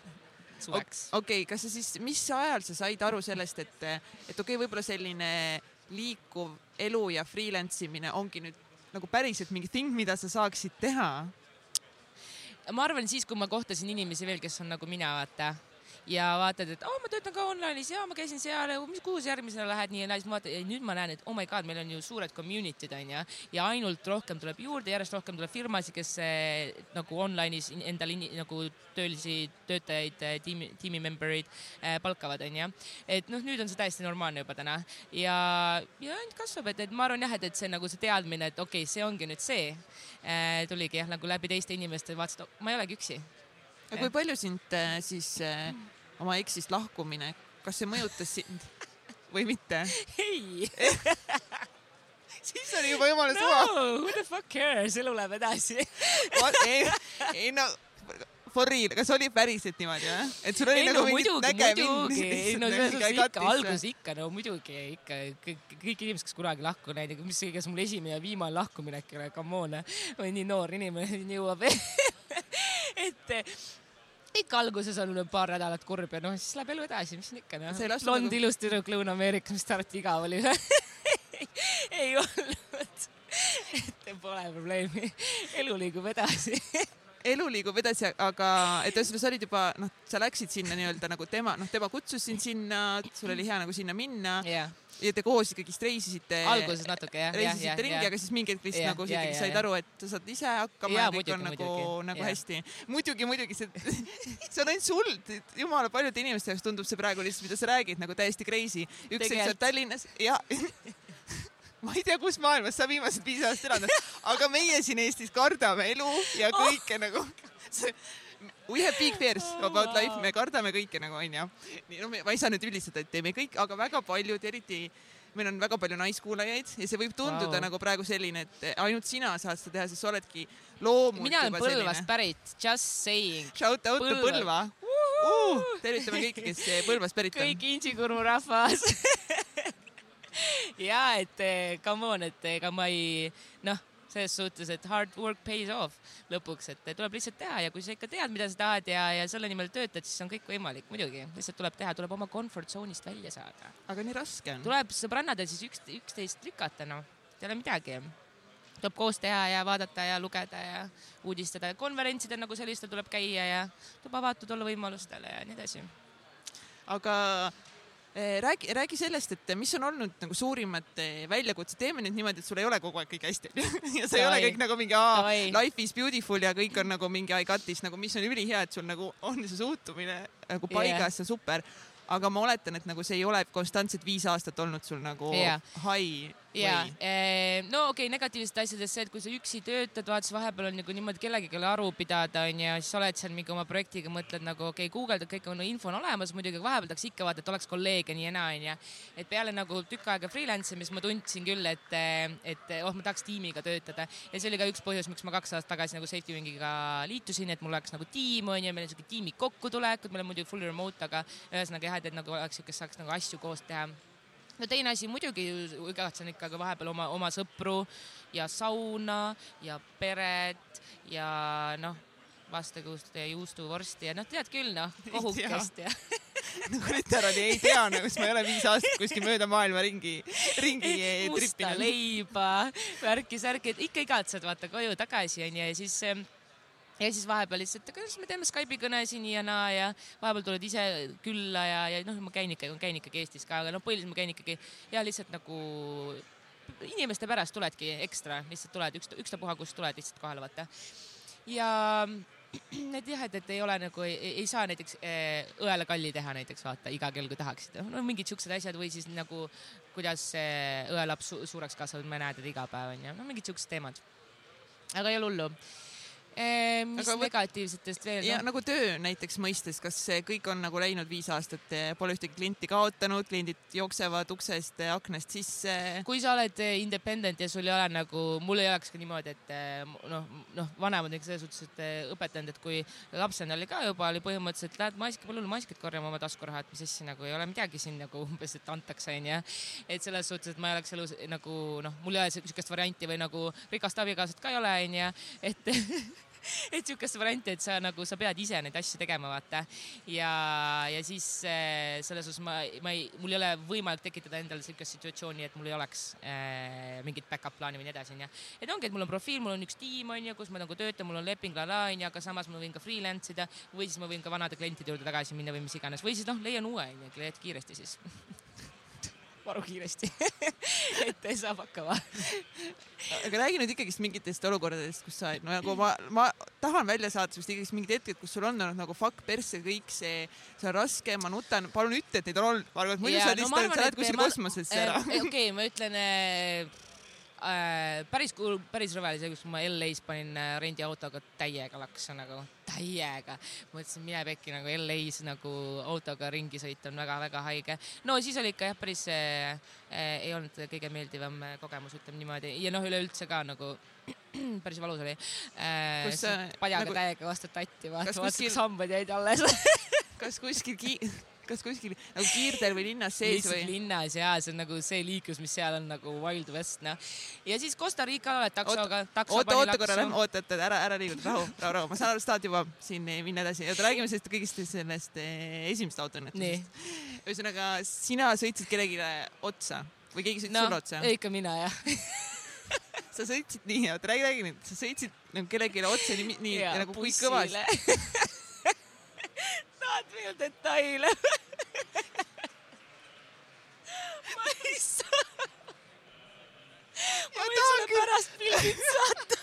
suveks. okei okay,, kas sa siis, mis ajal sa said aru sellest, et, et okei okay,, võib-olla selline liikuv elu ja freelance imine ongi nüüd nagu päriselt mingi thing, mida sa saaksid teha? ma arvan, siis kui ma kohtasin inimesi veel, kes on nagu mina, vaata ja vaatad, et oh, ma töötan ka online'is ja ma käisin seal, mis, kuhu sa järgmisena lähed, nii ja naa, siis ma vaatan ja nüüd ma näen, et oh my god, meil on ju suured community'd onju ja ainult rohkem tuleb juurde, järjest rohkem tuleb firmasid, kes eh, nagu online'is endale nagu töölisi töötajaid, eh, tiimi, tiimi member eid eh, palkavad onju. et noh, nüüd on see täiesti normaalne juba täna ja, ja ainult kasvab, et, et ma arvan jah, et, et see nagu see teadmine, et okei okay,, see ongi nüüd see tuligi jah nagu läbi teiste inimeste, vaatasid, oh, ma ei olegi üksi. kui palju sind siis äh, oma eksist lahkumine, kas see mõjutas sind või mitte? ei. Siis oli juba jumala suva. no,. Who the fuck cares, elu läheb edasi. Ei, ei no for real, kas oli päriselt niimoodi või? et sul oli ei, nagu no, mingi nägemine? ei no selles suhtes ikka, alguses ikka, no muidugi ikka. Kõik, kõik inimesed, kes kunagi lahku läinud, mis, kes mul esimene ja viimane lahkuminek ei ole, come on, ma olen nii noor inimene, jõuab. Et ikka alguses on paar nädalat kurb ja noh, siis läheb elu edasi, mis siin ikka noh. blond nagu... ilus tüdruk Lõuna-Ameerikas, mis te arvate, igav oli või ei olnud. et pole probleemi, elu liigub edasi elu liigub edasi, aga et ühesõnaga sa olid juba noh, sa läksid sinna nii-öelda nagu tema, noh, tema kutsus sind sinna, sul oli hea nagu sinna minna yeah. ja te koos ikkagist reisisite. alguses natuke jah. reisisite ja, ringi, aga siis mingi hetk lihtsalt nagu sa ikkagi said aru, et sa saad ise hakkama ja, ja kõik on nagu, nagu ja. hästi. muidugi, muidugi see, see on ainult sul, jumala paljude inimeste jaoks tundub see praegu lihtsalt, mida sa räägid nagu täiesti crazy. üks hetk sa oled Tallinnas ja ma ei tea, kus maailmas sa viimased viis aastat elanud, aga meie siin Eestis kardame elu ja kõike oh. nagu we have big fears about life, me kardame kõike nagu onju. nii, no ma ei saa nüüd üldistada, et teeme kõik, aga väga paljud, eriti meil on väga palju naiskuulajaid ja see võib tunduda wow. nagu praegu selline, et ainult sina saad seda teha, sest sa oledki loomult mina olen Põlvast pärit, just saying. Shout out to Põlva uh,. tervitame kõiki, kes Põlvast pärit on. kõik Inčikurmu rahvas ja et eh, come on, et ega ma ei noh selles suhtes, et hard work pays off lõpuks, et tuleb lihtsalt teha ja kui sa ikka tead, mida sa tahad ja, ja selle nimel töötad, siis on kõik võimalik, muidugi, lihtsalt tuleb teha, tuleb oma comfort zone'ist välja saada. aga nii raske on. tuleb sõbrannadel siis üks, üksteist lükata, noh, ei ole midagi. tuleb koos teha ja vaadata ja lugeda ja uudistada, konverentsidel nagu sellistel tuleb käia ja tuleb avatud olla võimalustele ja nii edasi. aga Eh, räägi, räägi sellest, et mis on olnud nagu suurimad eh, väljakutsed, teeme nüüd niimoodi, et sul ei ole kogu aeg kõik hästi. Ja see ei ole kõik nagu mingi aa, life is beautiful ja kõik on nagu mingi I got this nagu, mis on ülihea, et sul nagu on see suhtumine nagu paigas yeah. ja super. Aga ma oletan, et nagu see ei ole konstantselt viis aastat olnud sul nagu yeah. high ja, eh, no okei okay,, negatiivsed asjadest see, et kui sa üksi töötad, vaata siis vahepeal on nagu niimoodi kellegagi aru pidada onju, siis sa oled seal mingi oma projektiga, mõtled nagu okei okay,, guugeldad, kõik on no, info on olemas muidugi, vahepeal tahaks ikka vaadata, et oleks kolleege nii ja naa onju. et peale nagu tükk aega freelance imist ma tundsin küll, et, et oh, ma tahaks tiimiga töötada. Ja see oli ka üks põhjus, miks ma kaks aastat tagasi nagu Safety Wingiga liitusin, et mul oleks nagu tiim onju, meil on siuke tiimi kokkutulekud, meil on muidugi full remote, aga ühesõnaga jah, et, et nagu oleks siukest, saaks nagu asju koos teha no teine asi muidugi igatsen ikkagi vahepeal oma, oma sõpru ja sauna ja peret ja noh, vastekuust ja juustuvorsti ja noh, tead küll noh, kohukest ja nagu literaalselt ei tea nagu, sest ma ei ole viis aastat kuskil mööda maailma ringi, ringi musta leiba, värki-särki, et ikka igatsed vaata koju tagasi onju ja siis ja siis vahepeal lihtsalt, kas me teeme Skype'i kõnesid nii ja naa ja vahepeal tuled ise külla ja, ja noh, ma käin ikka, käin ikkagi Eestis ka, aga noh, põhiliselt ma käin ikkagi ja lihtsalt nagu inimeste pärast tuledki ekstra, lihtsalt tuled üks, ükstapuha, kust tuled lihtsalt kohale, vaata. ja et jah, et, et ei ole nagu, ei saa näiteks eh, õele kalli teha näiteks vaata iga kell, kui tahaksid. no mingid siuksed asjad või siis nagu kuidas õelaps su suureks kasvab, ma näen teda iga päev onju, no mingid siuksed teemad. aga ei ole hullu Eh, mis aga negatiivsetest veel? ja no? nagu töö näiteks mõistes, kas kõik on nagu läinud viis aastat, eh, pole ühtegi klienti kaotanud, kliendid jooksevad uksest, eh, aknast sisse? kui sa oled independent ja sul ei ole nagu, mul ei oleks ka niimoodi, et noh, noh, vanemad ikka selles suhtes, et õpetanud, et kui lapsena oli ka juba, oli põhimõtteliselt lähed maski, pole hullu, maskid korjama oma taskuraha, et mis asja nagu ei ole midagi siin nagu umbes, et antakse onju. et selles suhtes, et ma ei oleks elus nagu noh, mul ei ole siukest varianti või nagu rikast abikaasat ka ei ole onju, et et sihukest varianti, et sa nagu, sa pead ise neid asju tegema, vaata. ja, ja siis äh, selles suhtes ma, ma ei, mul ei ole võimalik tekitada endale sihukest situatsiooni, et mul ei oleks äh, mingit back-up plaani või nii edasi, onju. et ongi, et mul on profiil, mul on üks tiim, onju, kus ma nagu töötan, mul on leping, onju, aga samas ma võin ka freelance ida või siis ma võin ka vanade klientide juurde tagasi minna või mis iganes või siis noh, leian uue, onju, kiiresti siis varu kiiresti et saab hakkama. Aga räägi nüüd ikkagist mingitest olukordadest, kus sa no nagu ma, ma tahan välja saada sinust ikkagist mingid hetked, kus sul on olnud nagu fuck persse kõik see, see on raske, ma nutan, palun ütle, et neid on olnud, Margo, muidu sa lihtsalt, sa lähed kuskile kosmosesse ära. okei okay,, ma ütlen äh, äh, päris, päris rõve oli see, kus ma LA-s panin äh, rendiautoga täiega laksa nagu, täiega. mõtlesin, mine pekki nagu LA-s nagu autoga ringi sõita on väga-väga haige. no siis oli ikka jah, päris äh, äh, ei olnud kõige meeldivam äh, kogemus, ütleme niimoodi ja noh, üleüldse ka nagu päris valus oli äh,. padjaga nagu, täiega vastu tatti, vaata, vaata kuskil... sambad jäid alles kas kuskil ki kas kuskil nagu kiirteel või linnas sees või? linnas ja see on nagu see liiklus, mis seal on nagu Wild West noh. ja siis Costa Rica oled taksoga. oota, oota korra, oota, oota, ära, ära liiguta, rahu, rahu, rahu, ma saan aru, sa tahad juba siin minna edasi, oota räägime sellest kõigist sellest eh, esimesest autoõnnetusest. ühesõnaga, sina sõitsid kellelegi otsa või keegi sõitis no, sulle otsa? ikka mina jah sa sõitsid nii, oota räägi, räägi nüüd, sa sõitsid nagu kellelegi otsa nii, nii ja, nagu kui kõvasti tahad veel detaile ma ei saa. ma võin sulle pärast pildid saata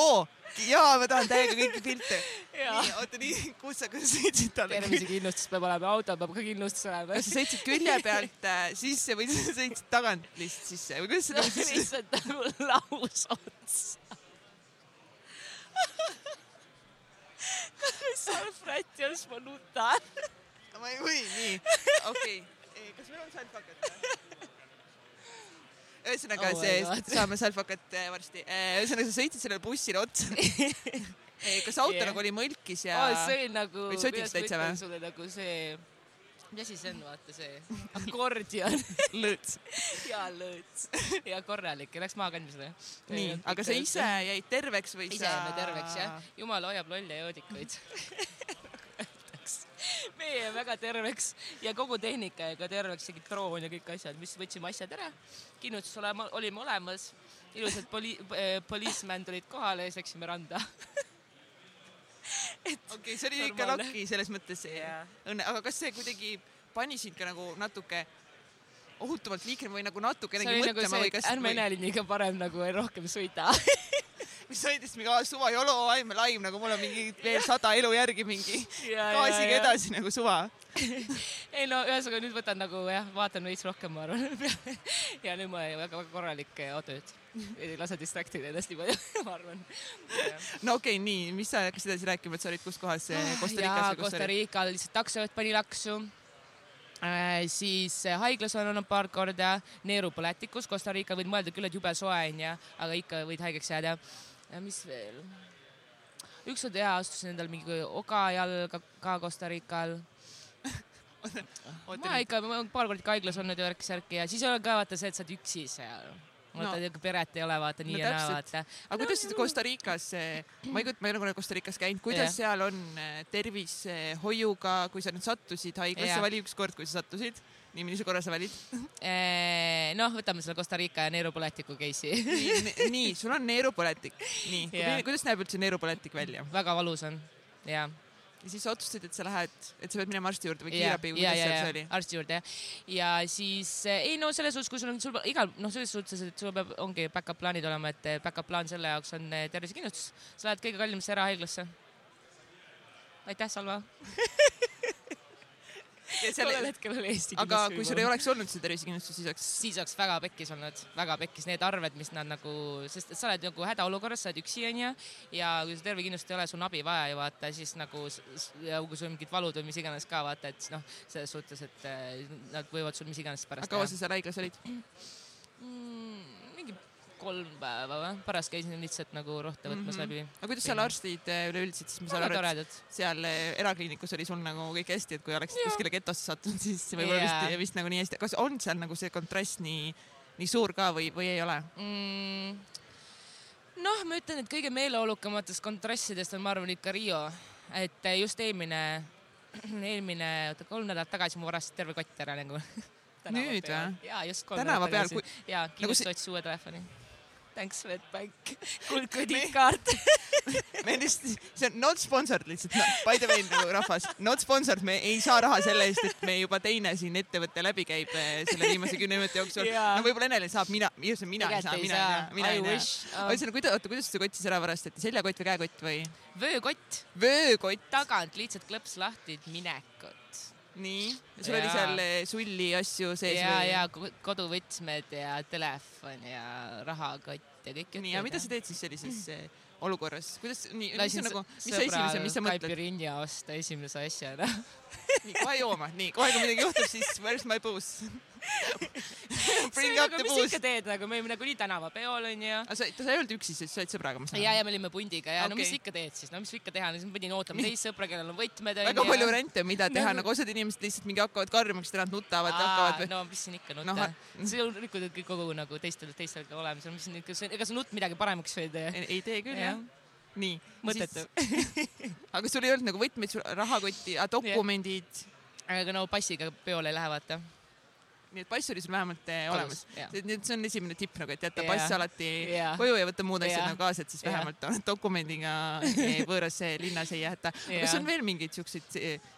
oo, jaa, ma tahan täiega kõiki pilte. nii, oota nii, kus sa, sõitsid talle? tervisekindlustus peab olema, autol peab ka kindlustus olema. kas sa sõitsid külje pealt äh, sisse või sa sõitsid tagant lihtsalt sisse või kuidas sa no, lihtsalt nagu laus otsa salvrätt ma nutan. ma ei või, nii, okei okay., kas meil on salvpakat? ühesõnaga oh see, saame salvpakat äh, varsti. Äh, ühesõnaga sa sõitsid sellele bussile otsa kas auto yeah. nagu oli mõlkis ja oh,? see oli nagu. sõitis täitsa või? sulle nagu see mis asi see on, vaata see akordion lõõts. ja lõõts ja korralik ja läks maakandmisele. nii, aga sa ise jäid terveks või sa? ise jäime terveks jah, jumal hoiab lolle joodikuid meie jäime väga terveks ja kogu tehnika jäi ka terveks, isegi troon ja kõik asjad, mis võtsime asjad ära. kindlustus olema, olime olemas, ilusad poli-, policemen tulid kohale ja siis läksime randa okei okay,, see oli ikka lucky selles mõttes yeah. õnne, aga kas see kuidagi pani sind ka nagu natuke ohutumalt liiklema või nagu natukenegi nagu mõtlema nagu või kas ärme Eneliniga parem nagu rohkem sõida mis sõidis mingi suva jolo, I m alive nagu mul on mingi veel sada elu järgi mingi ja, gaasiga ja, edasi nagu suva ei no ühesõnaga nüüd võtan nagu jah, vaatan veits rohkem, ma arvan ja nüüd ma väga-väga korralik autojuht ei lase distraktida ennast nii palju, ma arvan. no okei okay,, nii, mis sa hakkasid edasi rääkima, et sa olid kus kohas Costa Ricas? Costa Rical lihtsalt taksojuht pani laksu äh,. siis äh, haiglas olen olnud paar korda, neerupõletikus, Costa Rica võid mõelda küll, et jube soe onju, aga ikka võid haigeks jääda. Mis veel? ükskord hea astusin endale mingi ogajalga ka Costa Rical ma ikka, ma paar korda ikka haiglas olnud ja värk-särki ja siis on ka vaata see, et sa oled üksi seal vaata no. peret ei ole, vaata nii no, ja naa, vaata. aga no, kuidas no, Costa Ricas, ma ei kujuta, ma ei ole kunagi Costa Ricas käinud, kuidas yeah. seal on eh, tervishoiuga, kui sa nüüd sattusid haiglasse vali ükskord, kui sa sattusid nii, millise korra sa valid eh, noh, võtame selle Costa Rica ja neerupõletiku case'i nii, nii, sul on neerupõletik. nii yeah., kuidas näeb üldse neerupõletik välja? väga valus on, jaa ja siis otsustasid, et sa lähed, et sa pead minema arsti juurde või kiirabi, kuidas seal see oli? arsti juurde jah. ja siis eh, ei no selles suhtes, kui sul on, sul igal noh, selles suhtes, et sul peab, ongi back-up plaanid olema, et eh, back-up plaan selle jaoks on tervisekindlustus. sa lähed kõige kallimasse erahaiglasse. aitäh, Salva tollel hetkel oli Eesti aga kui sul ei oleks olnud see tervisekindlustus, siis oleks? siis oleks väga pekkis olnud, väga pekkis need arved, mis nad nagu, sest sa oled nagu hädaolukorras, sa oled üksi onju ja kui sul tervisekindlustust ei ole, sul on abi vaja ju vaata, siis nagu ja kui sul on mingid valud või mis iganes ka vaata, et noh, selles suhtes, et eh, nad võivad sul mis iganes pärast. aga kaua sa seal haiglas olid mm,? Kolm päeva või, pärast käisin lihtsalt nagu rohte võtmas mm -hmm. läbi. aga kuidas seal arstid eh, üleüldiselt, siis ma saan aru, et seal eh, erakliinikus oli sul nagu kõik hästi, et kui oleksid kuskile getosse sattunud, siis võib-olla yeah. vist, vist nagu nii hästi. kas on seal nagu see kontrast nii, nii suur ka või, või ei ole mm.? noh, ma ütlen, et kõige meeleolukamatest kontrastidest on, ma arvan, ikka Rio, et eh, just eelmine, eelmine, oota kolm nädalat tagasi ma varastasin terve kott ära nagu nüüd või? jaa, just kolm peal. jaa, kindlasti nagu otsis uue telefoni Thanks Swedbank, kuldkrediitkaart me. lihtsalt, see on not sponsored lihtsalt. No,, by the way nagu rahvas, not sponsored, me ei saa raha selle eest, et me juba teine siin ettevõte läbi käib eh, selle viimase kümne minuti jooksul. Yeah.. no võib-olla Enelin saab, mina, mina, mina ei saa, mina ei tea, mina ei tea. ühesõnaga, kuidas, oota, kuidas see kott siis ära varastati, seljakott või käekott või? vöökott. vöökott. tagant lihtsalt klõps lahti, minekut nii, sul ja. oli seal eh, sulli asju sees ja, või? ja koduvõtmed ja telefon ja rahakott ja kõik. nii, ja mida sa teed siis sellises mm. olukorras, kuidas, nii, mis on nagu, mis sa esimese, mis sa mõtled? kaipirinja osta esimese asjana nii, kohe jooma, nii, kohe kui midagi juhtub, siis where's my booze Bring up the boost. mis ikka teed nagu, me olime nagunii tänavapeol onju. aga sa, sa ei olnud üksi siis, sa olid sõbraga, ma saan aru? ja, ja me olime pundiga ja okay. no mis ikka teed siis, no mis ikka teha, siis ma pidin ootama teist sõpra, kellel on võtmed. väga palju variante, mida teha, nagu osad inimesed lihtsalt mingi hakkavad karjuma, siis nad nutavad, hakkavad või. no mis siin ikka nutta no,. see on rikkunud kogu nagu teistel, teistel olemas, mis siin ikka, ega sa nutt midagi paremaks ei tee. ei tee küll jah nii. mõttetu aga sul ei olnud nagu võtmeid, rahakotti, dokumendid? aga no passiga peole ei lähe, vaata nii et pass oli sul vähemalt eh, olemas. nüüd see on esimene tipp nagu, et jätta pass alati yeah. koju ja võtta muud asjad nagu kaasa, et siis vähemalt yeah. dokumendiga eh, võõras linnas ei jäta. aga kas on veel mingeid siukseid eh,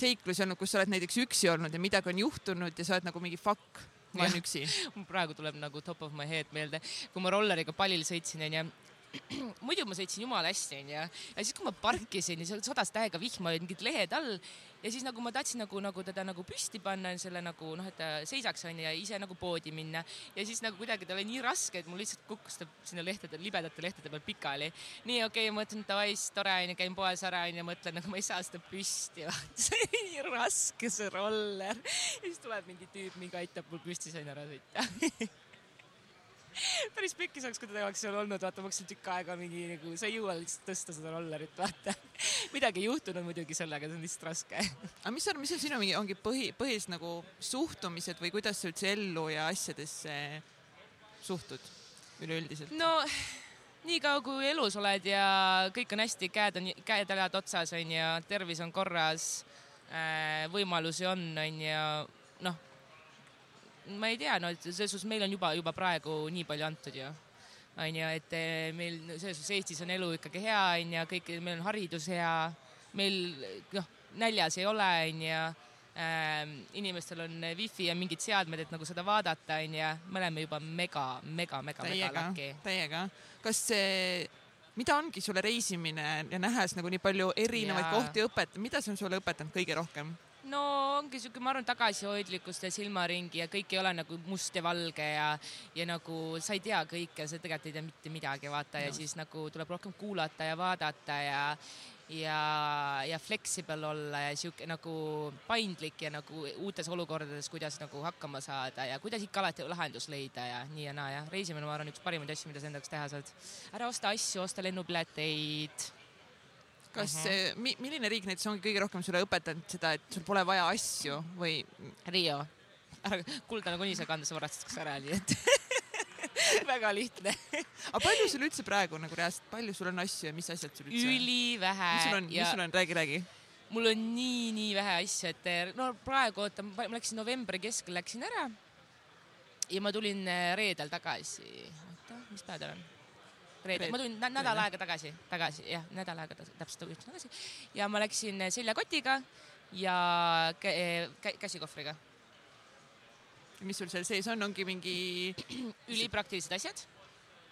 seiklusi olnud, kus sa oled näiteks üksi olnud ja midagi on juhtunud ja sa oled nagu mingi fuck, ma olen üksi? praegu tuleb nagu top of my head meelde, kui ma rolleriga pallil sõitsin onju muidu ma sõitsin jumala hästi, onju. ja siis, kui ma parkisin ja seal sadas täiega vihma, olid mingid lehed all ja siis nagu ma tahtsin nagu, nagu teda nagu püsti panna, selle nagu noh, et ta seisaks onju ja ise nagu poodi minna ja siis nagu kuidagi ta oli nii raske, et mul lihtsalt kukkus ta sinna lehtede, libedate lehtede peal pikali. nii okei okay,, mõtlen davai, tore onju, käin poes ära onju, mõtlen nagu ma ei saa seda püsti, see oli nii raske see roller. ja siis tuleb mingi tüüp, mingi aitab mul püsti sain ära sõita päris pekkis oleks, kui teda oleks seal olnud, vaata, ma hakkasin tükk aega mingi nagu, sa ei jõua lihtsalt tõsta seda rollerit, vaata. midagi ei juhtunud muidugi sellega, see on lihtsalt raske. aga mis on, mis on sinu mingi, ongi põhi, põhilised nagu suhtumised või kuidas sa üldse ellu ja asjadesse suhtud üleüldiselt? no niikaua kui elus oled ja kõik on hästi, käed on, käed-jalad otsas on ju, tervis on korras, äh, võimalusi on, on ju, noh ma ei tea, no selles suhtes meil on juba, juba praegu nii palju antud ju onju, et eh, meil selles suhtes Eestis on elu ikkagi hea, onju, kõik, meil on haridus hea, meil noh, näljas ei ole, onju ähm,. inimestel on wifi ja mingid seadmed, et nagu seda vaadata, onju. me oleme juba mega, mega, mega, mega laki. täiega. kas see, mida ongi sulle reisimine ja nähes nagu nii palju erinevaid ja. kohti õpetanud, mida see on sulle õpetanud kõige rohkem? No ongi siuke, ma arvan, tagasihoidlikkust ja silmaringi ja kõik ei ole nagu must ja valge ja, ja nagu sa ei tea kõike, sa tegelikult ei tea mitte midagi, vaata no. ja siis nagu tuleb rohkem kuulata ja vaadata ja, ja, ja flexible olla ja sihuke nagu paindlik ja nagu uutes olukordades, kuidas nagu hakkama saada ja kuidas ikka alati lahendus leida ja nii ja naa ja reisimine, ma arvan, üks parimaid asju, mida sa enda jaoks teha saad. ära osta asju, osta lennupileteid kas uh, -huh. mi, milline riik näiteks ongi kõige rohkem sulle õpetanud seda, et sul pole vaja asju või? Rio. ära kuldane kuni sa kandes varastatakse ära, nii et väga lihtne aga palju sul üldse praegu nagu reaalselt, palju sul on asju ja mis asjad sul üldse? ülivähe. mis sul on ja..., mis sul on, räägi, räägi mul on nii-nii vähe asju, et eh, no praegu oota, ma läksin novembri keskel läksin ära. ja ma tulin eh, reedel tagasi. oota, mis päev ta on? Reede, ma tulin nädal aega tagasi, tagasi jah, nädal aega täpselt just tagasi ja ma läksin seljakotiga ja kä kä käsikohvriga. mis sul seal sees on, ongi mingi ülipraktilised asjad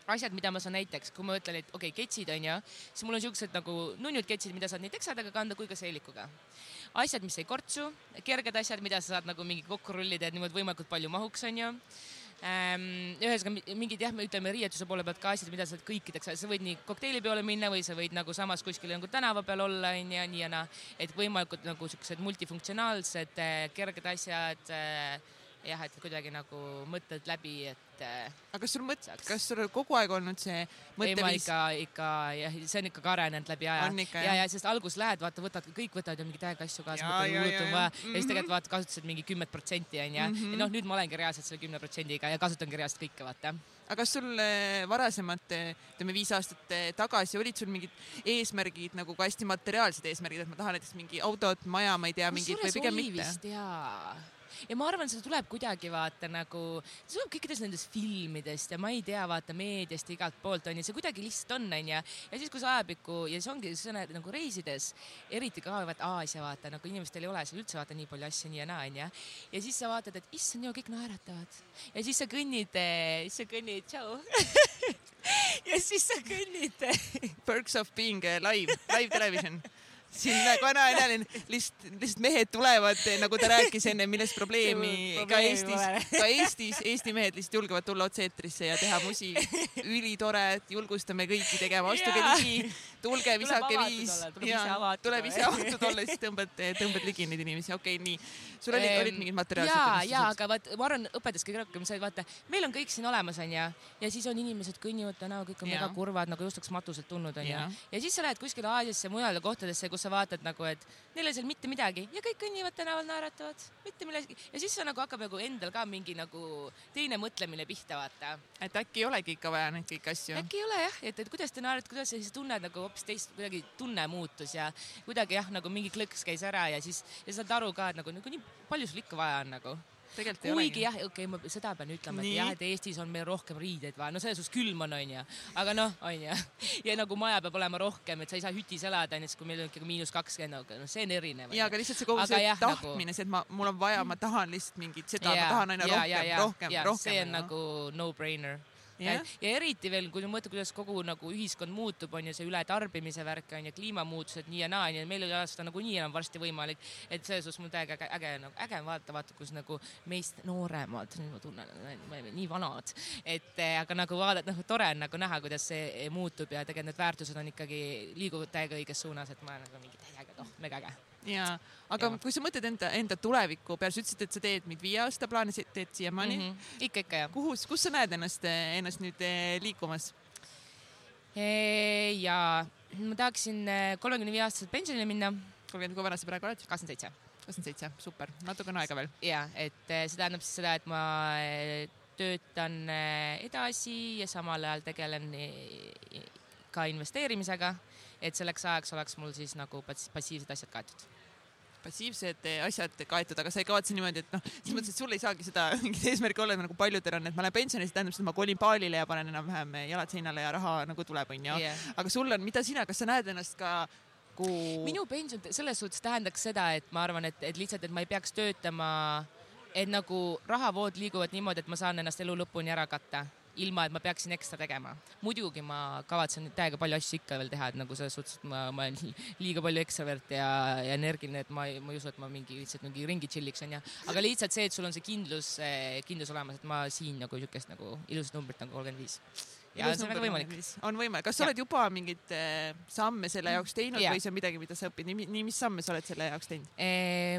asjad, mida ma saan näiteks, kui ma ütlen, et okei okay,, ketsid onju, siis mul on siuksed nagu nunnud ketsid, mida saad nii teksadega kanda kui ka seelikuga. asjad, mis ei kortsu, kerged asjad, mida sa saad nagu mingi kokku rullida, et niimoodi võimalikult palju mahuks onju ähm,. Ühesõnaga mingid jah, me ütleme riietuse poole pealt ka asjad, mida sa kõikideks, sa võid nii kokteilipeole minna või sa võid nagu samas kuskil nagu tänava peal olla onju, nii ja naa, et võimalikult nagu siuksed multifunktsionaalsed äh, kerged asjad äh, jah, et kuidagi nagu mõtled läbi, et. Äh, aga kas sul mõt-, kas sul kogu aeg olnud see mõtteviis? ikka, ikka jah, see on ikka arenenud läbi aja. ja, ja sest alguses lähed, vaata, võtad, kõik võtavad ju mingeid täiega asju kaasa, mõtled, hullult on vaja ja siis tegelikult vaata, kasutasid mingi kümmet protsenti onju mm -hmm. ja noh, nüüd ma olengi reaalselt selle kümne protsendiga ja kasutangi reaalselt kõike, vaata aga kas sul varasemalt, ütleme viis aastat tagasi, olid sul mingid eesmärgid nagu ka hästi materiaalsed eesmärgid, et ma tahan näiteks mingi autot, maja, ma ei tea, mingit või pigem mitte? jaa ja ma arvan, see tuleb kuidagi vaata nagu, see tuleb kõikidest nendest filmidest ja ma ei tea, vaata meediast ja igalt poolt onju, see kuidagi lihtsalt on onju. ja siis, kui sa ajapikku ja siis ongi, sa näed nagu reisides, eriti ka vaata Aasia vaata nagu inimestel ei ole seal üldse vaata nii palju asju nii ja naa onju. ja siis sa vaatad, et issand ju kõik naeratavad ja siis sa kõnnid, siis sa kõnnid, tšau ja siis sa kõnnid Perks of being live, live television siin vanainimene, lihtsalt, lihtsalt mehed tulevad, nagu ta rääkis enne, milles probleemi ka Eestis, ka Eestis, Eesti mehed lihtsalt julgevad tulla otse eetrisse ja teha musi. ülitore, julgustame kõiki tegema, astuge ligi, tulge, visake viis. tuleb ise avatud olla, siis tõmbad, tõmbad ligi neid inimesi, okei okay,, nii. sul olid, olid mingid materjalid? ja, ja, aga vaat ma arvan, õpetas kõige rohkem see, vaata, meil on kõik siin olemas, onju, ja siis on inimesed kõnnivad tänaval, kõik on väga kurvad, nagu just oleks matuselt tulnud, onju. ja siis sa lähed kuskile Aasiasse, mujale kohtadesse, kus sa vaatad nagu, et neil ei ole seal mitte midagi ja kõik kõnnivad tänaval, naeratavad, mitte millegi ja siis see nagu hakkab nagu endal ka mingi nagu teine mõtlemine pihta vaata. et äkki ei olegi ikka vaja neid kõiki asju? äkki ei ole jah, et, et kuidas te naerate, kuidas sa siis tunned nagu hoopis teist, kuidagi tunne muutus ja kuidagi jah, nagu mingi klõks käis ära ja siis ja saad aru ka, et nagu, nagu nii palju sul ikka vaja on nagu kuigi jah, okei okay,, ma seda pean ütlema, et jah, et Eestis on meil rohkem riideid vaja, no selles suhtes külm on, onju, aga noh, onju. ja nagu maja peab olema rohkem, et sa ei saa hütis elada, näiteks kui meil on ikkagi miinus kakskümmend, aga noh, see on erinev. ja, aga lihtsalt see kogu aga see jah, nagu tahtmine nagu..., see, et ma, mul on vaja, ma tahan lihtsalt mingit seda, ma tahan aina ja, rohkem, rohkem, rohkem. see on no. nagu no-brainer ja, ja eriti veel, kui mõtled, kuidas kogu nagu ühiskond muutub, on ju see ületarbimise värk on ju, kliimamuutused nii ja naa, onju, meil ei ole seda nagunii enam varsti võimalik. et selles suhtes mul täiega äge, äge, nagu äge on vaadata, vaata, kus nagu meist nooremad, nüüd ma tunnen, me oleme nii vanad, et aga nagu vaadata, noh, tore on nagu näha, kuidas see muutub ja tegelikult need väärtused on ikkagi, liiguvad täiega õiges suunas, et ma nagu mingi täiega, noh, mega äge ja, aga ja. kui sa mõtled enda, enda tuleviku peale, sa ütlesid, et sa teed nüüd viie aasta plaane, teed siiamaani mm. -hmm. ikka, ikka jah. kuhu, kus sa näed ennast, ennast nüüd eh, liikumas? ja ma tahaksin eh, kolmekümne viie aastaselt pensionile minna. kolmkümmend, kui vana sa praegu oled? kakskümmend seitse. kakskümmend seitse, super, natuke on aega veel. ja, et eh, see tähendab siis seda, et ma töötan edasi ja samal ajal tegelen ka investeerimisega, et selleks ajaks oleks mul siis nagu passiivsed asjad kaetud passiivsed asjad kaetud, aga sa ei kavatse niimoodi, et noh, selles mõttes, et sul ei saagi seda mingit eesmärki olla nagu paljudel on, et ma lähen pensionile, see tähendab seda, et ma kolin paalile ja panen enam-vähem jalad seinale ja raha nagu tuleb, onju. Yeah.. aga sul on, mida sina, kas sa näed ennast ka kui... minu pension selles suhtes tähendaks seda, et ma arvan, et, et lihtsalt, et ma ei peaks töötama, et nagu rahavood liiguvad niimoodi, et ma saan ennast elu lõpuni ära katta ilma et ma peaksin ekstra tegema. muidugi ma kavatsen täiega palju asju ikka veel teha, et nagu selles suhtes, et ma, ma olen liiga palju ekstravert ja, ja energiline, et ma ei, ma ei usu, et ma mingi lihtsalt mingi ringi chill'iks onju. aga lihtsalt see, et sul on see kindlus, kindlus olemas, et ma siin nagu siukest nagu ilusat numbrit nagu kolmkümmend viis ja see on väga võimalik. on võimalik, kas sa ja. oled juba mingeid äh, samme selle jaoks teinud ja. või see on midagi, mida sa õpid, nii, nii, mis samme sa oled selle jaoks teinud?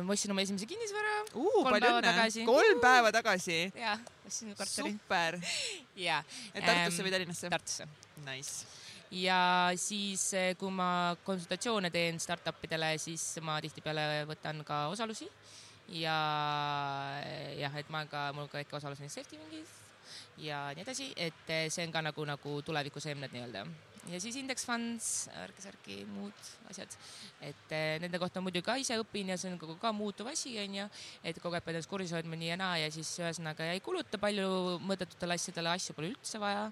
ma ostsin oma esimese kinnisvara uh,. kolm päeva tagasi. kolm päeva tagasi? jah, ostsin korteri. super. ja. Tartusse või Tallinnasse? Tartusse. Nice ja siis, eh, kui ma konsultatsioone teen startup idele, siis ma tihtipeale võtan ka osalusi ja eh, jah, et ma ka, mul ka väike osalus on safety mingis ja nii edasi, et eh, see on ka nagu, nagu tulevikuseemned nii-öelda. ja siis index funds, värki-särki, muud asjad. et eh, nende kohta muidugi ka ise õpin ja see on kogu ka muutuv asi, onju. et kogu aeg pead ennast kursis hoidma nii ja naa ja siis ühesõnaga ei kuluta palju mõttetutele asjadele, asju pole üldse vaja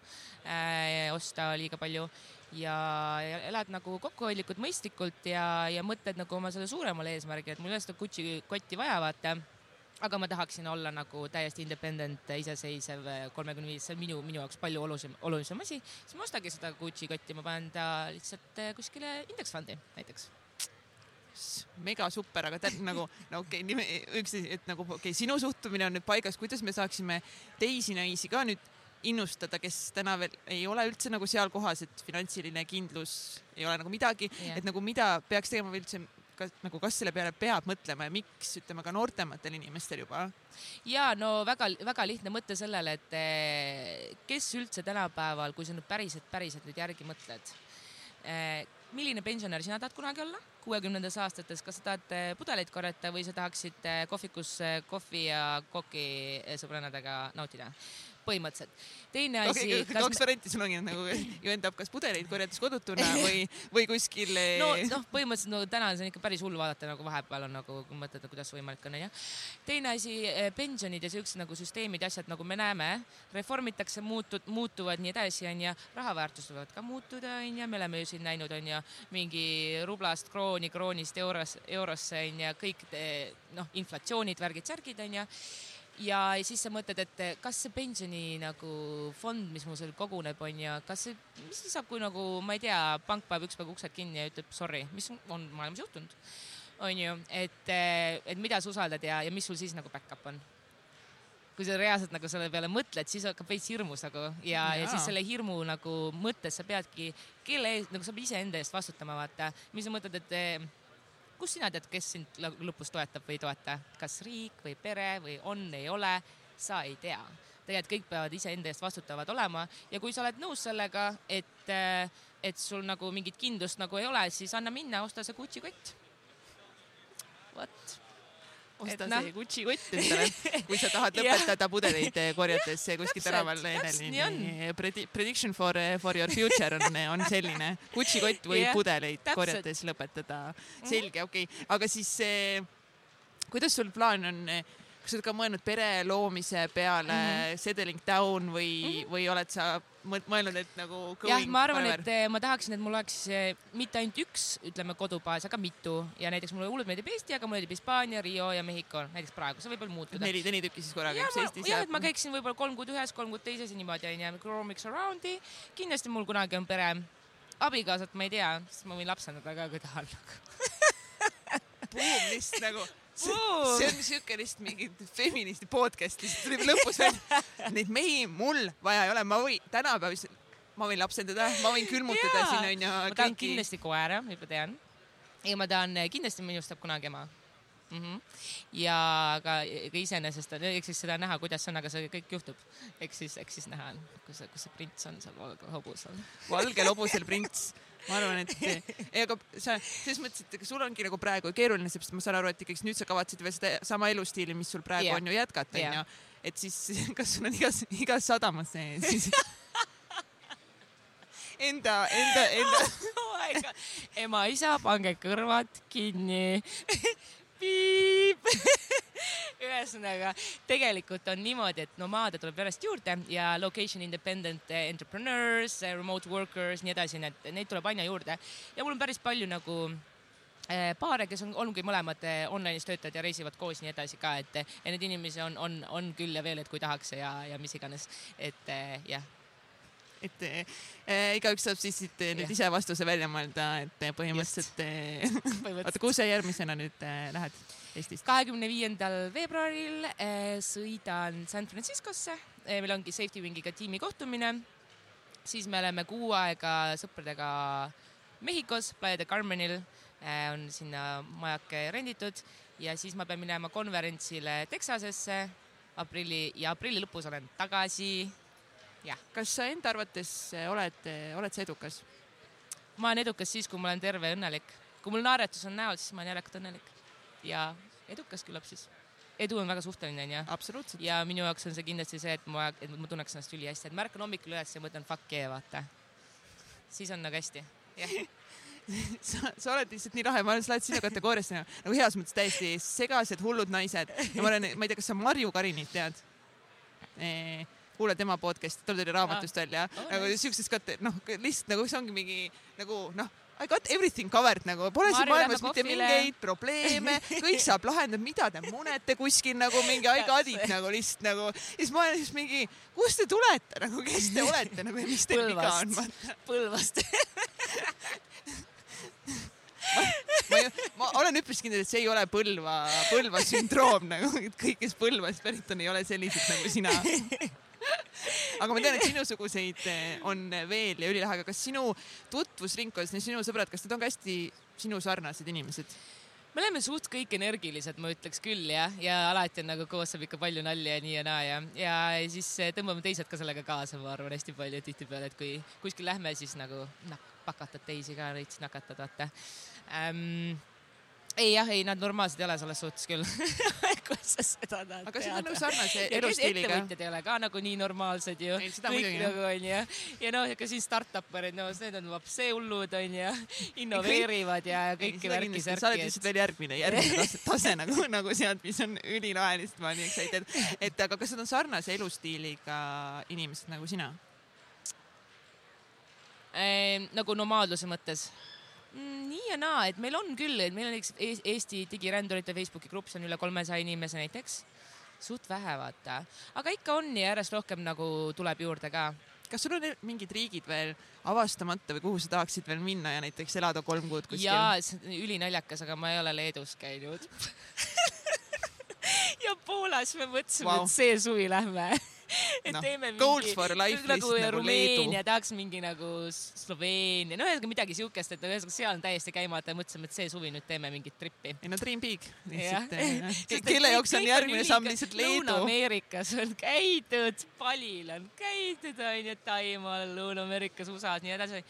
äh, osta liiga palju ja, ja elad nagu kokkuhoidlikult, mõistlikult ja, ja mõtled nagu oma selle suuremale eesmärgile, et mul ei ole seda Gucci kotti vaja, vaata aga ma tahaksin olla nagu täiesti independent, iseseisev, kolmekümne viis, see on minu, minu jaoks palju olulisem, olulisem asi. siis ma ostagi seda Gucci kotti, ma panen ta lihtsalt eh, kuskile indeks fondi näiteks mega super, aga tead nagu, no okei okay,, üks et nagu okei okay,, sinu suhtumine on nüüd paigas, kuidas me saaksime teisi naisi ka nüüd innustada, kes täna veel ei ole üldse nagu seal kohas, et finantsiline kindlus ei ole nagu midagi yeah., et nagu mida peaks tegema või üldse kas nagu, kas selle peale peab mõtlema ja miks, ütleme ka noortematel inimestel juba? ja no väga-väga lihtne mõte sellele, et eh, kes üldse tänapäeval, kui sa nüüd päriselt, päriselt nüüd järgi mõtled, eh, milline pensionär sina tahad kunagi olla? Kuuekümnendates aastates, kas sa tahad eh, pudeleid korjata või sa tahaksid kohvikus kohvi ja koki sõbrannadega nautida? põhimõtteliselt. teine asi okay,. Kaks varianti, sul ongi nagu ju endab kas pudeleid korjates kodutuna või, või kuskil. no noh, põhimõtteliselt no täna see on ikka päris hull vaadata, nagu vahepeal on nagu mõtled, kuidas võimalik on, onju. teine asi, eh, pensionid ja siuksed nagu süsteemid ja asjad, nagu me näeme, reformitakse, muutud, muutuvad nii edasi, onju. raha väärtused võivad ka muutuda, onju, me oleme ju siin näinud, onju, mingi rublast krooni, kroonist euros, eurosse onju, kõik noh, inflatsioonid, värgid, särgid onju ja siis sa mõtled, et kas see pensioni nagu fond, mis mul seal koguneb, on ju, kas see, mis siis saab, kui nagu ma ei tea, pank paneb üks päev uksed kinni ja ütleb sorry, mis on maailmas juhtunud, on ju, et, et mida sa usaldad ja, ja mis sul siis nagu back-up on kui sa reaalselt nagu selle peale mõtled, siis hakkab veits hirmus nagu ja, ja., siis selle hirmu nagu mõttes sa peadki, kelle eest, nagu sa pead iseenda eest vastutama, vaata. mis sa mõtled, et kust sina tead, kes sind lõpus toetab või ei toeta, kas riik või pere või on, ei ole, sa ei tea. tegelikult kõik peavad iseenda eest vastutavad olema ja kui sa oled nõus sellega, et, et sul nagu mingit kindlust nagu ei ole, siis anna minna, osta see Gucci kott. vot osta no. see Gucci kott endale, kui sa tahad lõpetada pudeleid korjates kuskil tänaval. Prediction for, for your future on, on selline Gucci kott või yeah, pudeleid täpselt. korjates lõpetada. Mhm. selge, okei okay., aga siis kuidas sul plaan on? Kas sa oled ka mõelnud pere loomise peale mm, -hmm. settling down või mm, -hmm. või oled sa mõelnud, et nagu jah, ma arvan, et eh, ma tahaksin, et mul oleks eh, mitte ainult üks, ütleme, kodubaas, aga mitu ja näiteks mulle hullult meeldib Eesti, aga mulle meeldib Hispaania, Rio ja Mehhiko näiteks praegu, see võib veel muutuda. neli, neli tükki siis korraga, üks Eestis. jah, et ma käiksin võib-olla kolm kuud ühes, kolm kuud teises ja niimoodi onju, roamiks around'i. kindlasti mul kunagi on pere. abikaasat ma ei tea, sest ma võin lapsendada ka, kui tahan Boom, lihtsalt nagu see, see on siuke lihtsalt mingi feministi podcast, lihtsalt tuli lõpus välja. Neid mehi mul vaja ei ole, ma võin tänapäeval, ma võin lapsendada, ma võin külmutada siin onju. ma tahan kõiki... kindlasti koera, juba tean. ja ma tahan, kindlasti minust saab kunagi ema mm. -hmm. ja aga, aga iseenesest on, eks siis seda näha, kuidas on, aga see kõik juhtub. eks siis, eks siis näha on, kus see, kus see prints on seal valgel hobusel. valgel hobusel prints ma arvan, et ei, aga sa selles mõttes, et sul ongi nagu praegu keeruline, sest ma saan aru, et ikkagi nüüd sa kavatsed veel seda sama elustiili, mis sul praegu yeah. on ju jätkata, onju. et siis, kas sul on igas, igas sadamas see siis? Enda, enda, enda. Oh ema-isa, pange kõrvad kinni. Piip ühesõnaga, tegelikult on niimoodi, et nomaade tuleb järjest juurde ja location independent entrepreneurs, remote workers, nii edasi, need, neid tuleb aina juurde. Ja mul on päris palju nagu eh, paare, kes on, ongi mõlemad eh, online'is töötajad ja reisivad koos nii edasi ka, et ja neid inimesi on, on, on küll ja veel, et kui tahaks ja, ja mis iganes, et eh, jah. Et äh, igaüks saab siis siit nüüd yeah. ise vastuse välja mõelda, et põhimõtteliselt oota, kuhu sa järgmisena nüüd äh, lähed Eestist? kahekümne viiendal veebruaril äh, sõidan San Franciscosse äh,, meil ongi Safety Wingiga tiimi kohtumine. siis me oleme kuu aega sõpradega Mehhikos, Playa de Carmenil äh, on sinna majake renditud ja siis ma pean minema konverentsile Texasesse aprilli ja aprilli lõpus olen tagasi kas sa enda arvates eh, oled, eh, oled sa edukas? ma olen edukas siis, kui ma olen terve ja õnnelik. kui mul naeratus on näol, siis ma olen järelikult õnnelik. ja edukas küllap siis. edu on väga suhteline, onju. absoluutselt. ja minu jaoks on see kindlasti see, et ma, et ma tunneks ennast ülihästi, et ma ärkan hommikul üles ja mõtlen fuck yeah, vaata. siis on nagu hästi, jah sa, sa oled lihtsalt nii lahe, ma olen, sa lähed sinna kategooriasse nagu, heas mõttes täiesti segased hullud naised ja ma olen, ma ei tea, kas sa Marju Karinit tead? kuula tema podcast'i, tal tuli raamatust välja oh, nagu nice. siuksest ka, noh, lihtsalt nagu see ongi mingi nagu noh I got everything covered nagu, pole siin maailmas mitte mingeid probleeme, kõik saab lahendada, mida te munete kuskil nagu mingi I got it nagu lihtsalt nagu. ja siis ma olen siis mingi, kust te tulete? Nagu, kes te olete? Nagu ja mis teil viga on? Põlvast. Ma, ma, ma olen üpris kindel, et see ei ole Põlva, Põlva sündroom nagu, et kõik, kes Põlvast pärit on, ei ole sellised nagu sina aga ma tean, et sinusuguseid eh, on veel ja ülilahe, aga kas sinu tutvusringkonnas, sinu sõbrad, kas nad on ka hästi sinu sarnased inimesed? me oleme suht kõik energilised, ma ütleks küll jah, ja alati on nagu koos saab ikka palju nalja ja nii ja naa ja, ja siis eh, tõmbame teised ka sellega kaasa, ma arvan hästi palju. Tihtipeale, et kui kuskil lähme, siis nagu noh, pakatad teisi ka veits nakatad, vaata. Ähm, ei jah, ei nad normaalsed ei ole selles suhtes küll kuidas sa seda tahad aga see on nagu sarnase elustiiliga. ettevõtjad ei ole ka nagu nii normaalsed ju. kõik nagu onju. ja noh, ega siin startup'erid, no need on vapse hullud onju, innoveerivad ja kõiki värki särki. sa oled lihtsalt veel järgmine, järgmine tase, tase nagu, nagu sealt, mis on ülilahe, lihtsalt ma olen nii excited. et aga kas nad on sarnase elustiiliga inimesed nagu sina nagu nomaadluse mõttes nii ja naa, et meil on küll, et meil on näiteks Eesti digirändurite Facebooki grupp, see on üle kolmesaja inimese näiteks. suht vähe, vaata, aga ikka on ja järjest rohkem nagu tuleb juurde ka. kas sul on mingid riigid veel avastamata või kuhu sa tahaksid veel minna ja näiteks elada kolm kuud kuskil? jaa, see on ülinaljakas, aga ma ei ole Leedus käinud ja Poolas me mõtlesime wow., et see suvi lähme et no, teeme mingi nagu, nagu Rumeenia, tahaks mingi nagu Sloveenia, no ühesõnaga midagi siukest, et ühesõnaga seal on täiesti käimata ja mõtlesime, et see suvi nüüd teeme mingit trippi. ei no Dream Big lihtsalt. Eh, kelle jaoks on järgmine samm lihtsalt Leedu. Lõuna-Ameerikas on käidud, Palil on käidud onju, Taimaal, Lõuna-Ameerikas, USA-s, nii edasi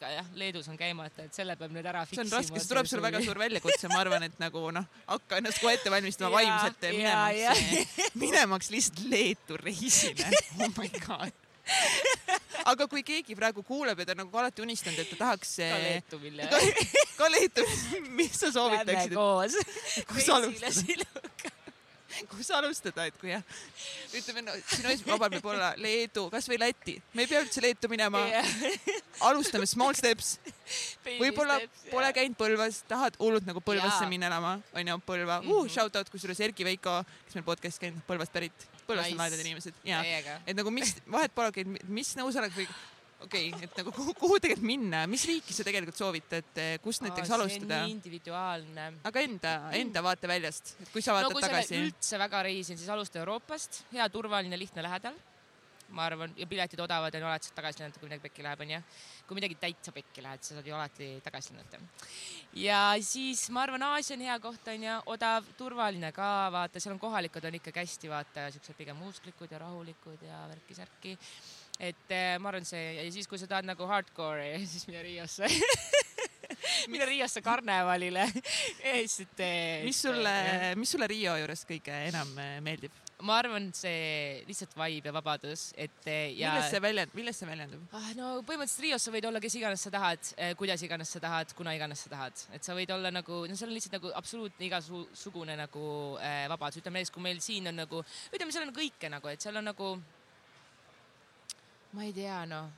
ka jah, Leedus on käimata, et selle peab nüüd ära fiksima. see on raske, see tuleb sulle väga suur väljakutse, ma arvan, et nagu noh, hakka ennast kohe ette valmistama vaimselt minemaks, minemaks lihtsalt Leetu reisile. oh my god aga kui keegi praegu kuuleb ja ta nagu alati unistanud, et ta tahaks. ka Leetu, Vilja. ka Leetu, mis sa soovitaksid? Lähme koos. kus alustada? kus alustada, et kui jah, ütleme no, sinu esimene vabal võib olla Leedu, kasvõi Läti, me ei pea üldse Leetu minema yeah.. Alustame small steps. võib-olla pole käinud Põlvas, tahad hullult nagu Põlvasse minna elama, onju, Põlva mm, -hmm. uh, shout out kusjuures Erki Veiko, kes meil podcast'is käinud, Põlvast pärit. Põlvast nice. on lahedad inimesed ja, et nagu mis, vahet polegi, mis nõusolek või okei okay,, et nagu kuhu, kuhu tegelikult minna, mis riiki sa tegelikult soovitad, kust näiteks Aa, alustada? individuaalne. aga enda, enda vaateväljast, kui sa vaatad no, kui tagasi. üldse väga reisin, siis alusta Euroopast, hea, turvaline, lihtne, lähedal ma arvan, ja piletid odavad on ju alati saad tagasi lennata, kui midagi pekki läheb, onju. kui midagi täitsa pekki läheb, sa saad ju alati tagasi lennata. ja siis ma arvan, Aasia on hea koht, onju, odav, turvaline ka, vaata, seal on kohalikud on ikkagi hästi, vaata, siuksed pigem usklikud ja rahulikud ja värki-särki et eh, ma arvan, see ja siis, kui sa tahad nagu hardcore'i, siis mine Riosse mine Riosse karnevalile lihtsalt. mis sulle, mis sulle Rio juures kõige enam eh, meeldib? Ma arvan, see lihtsalt vibe ja vabadus, et eh, ja. milles see väljend, milles see väljendub ah,? no põhimõtteliselt Rios sa võid olla kes iganes sa tahad, kuidas iganes sa tahad, kuna iganes sa tahad, et sa võid olla nagu, no seal on lihtsalt nagu absoluutne igasugune nagu äh, vabadus, ütleme näiteks, kui meil siin on nagu, ütleme, seal on kõike nagu, et seal on nagu ma ei tea, noh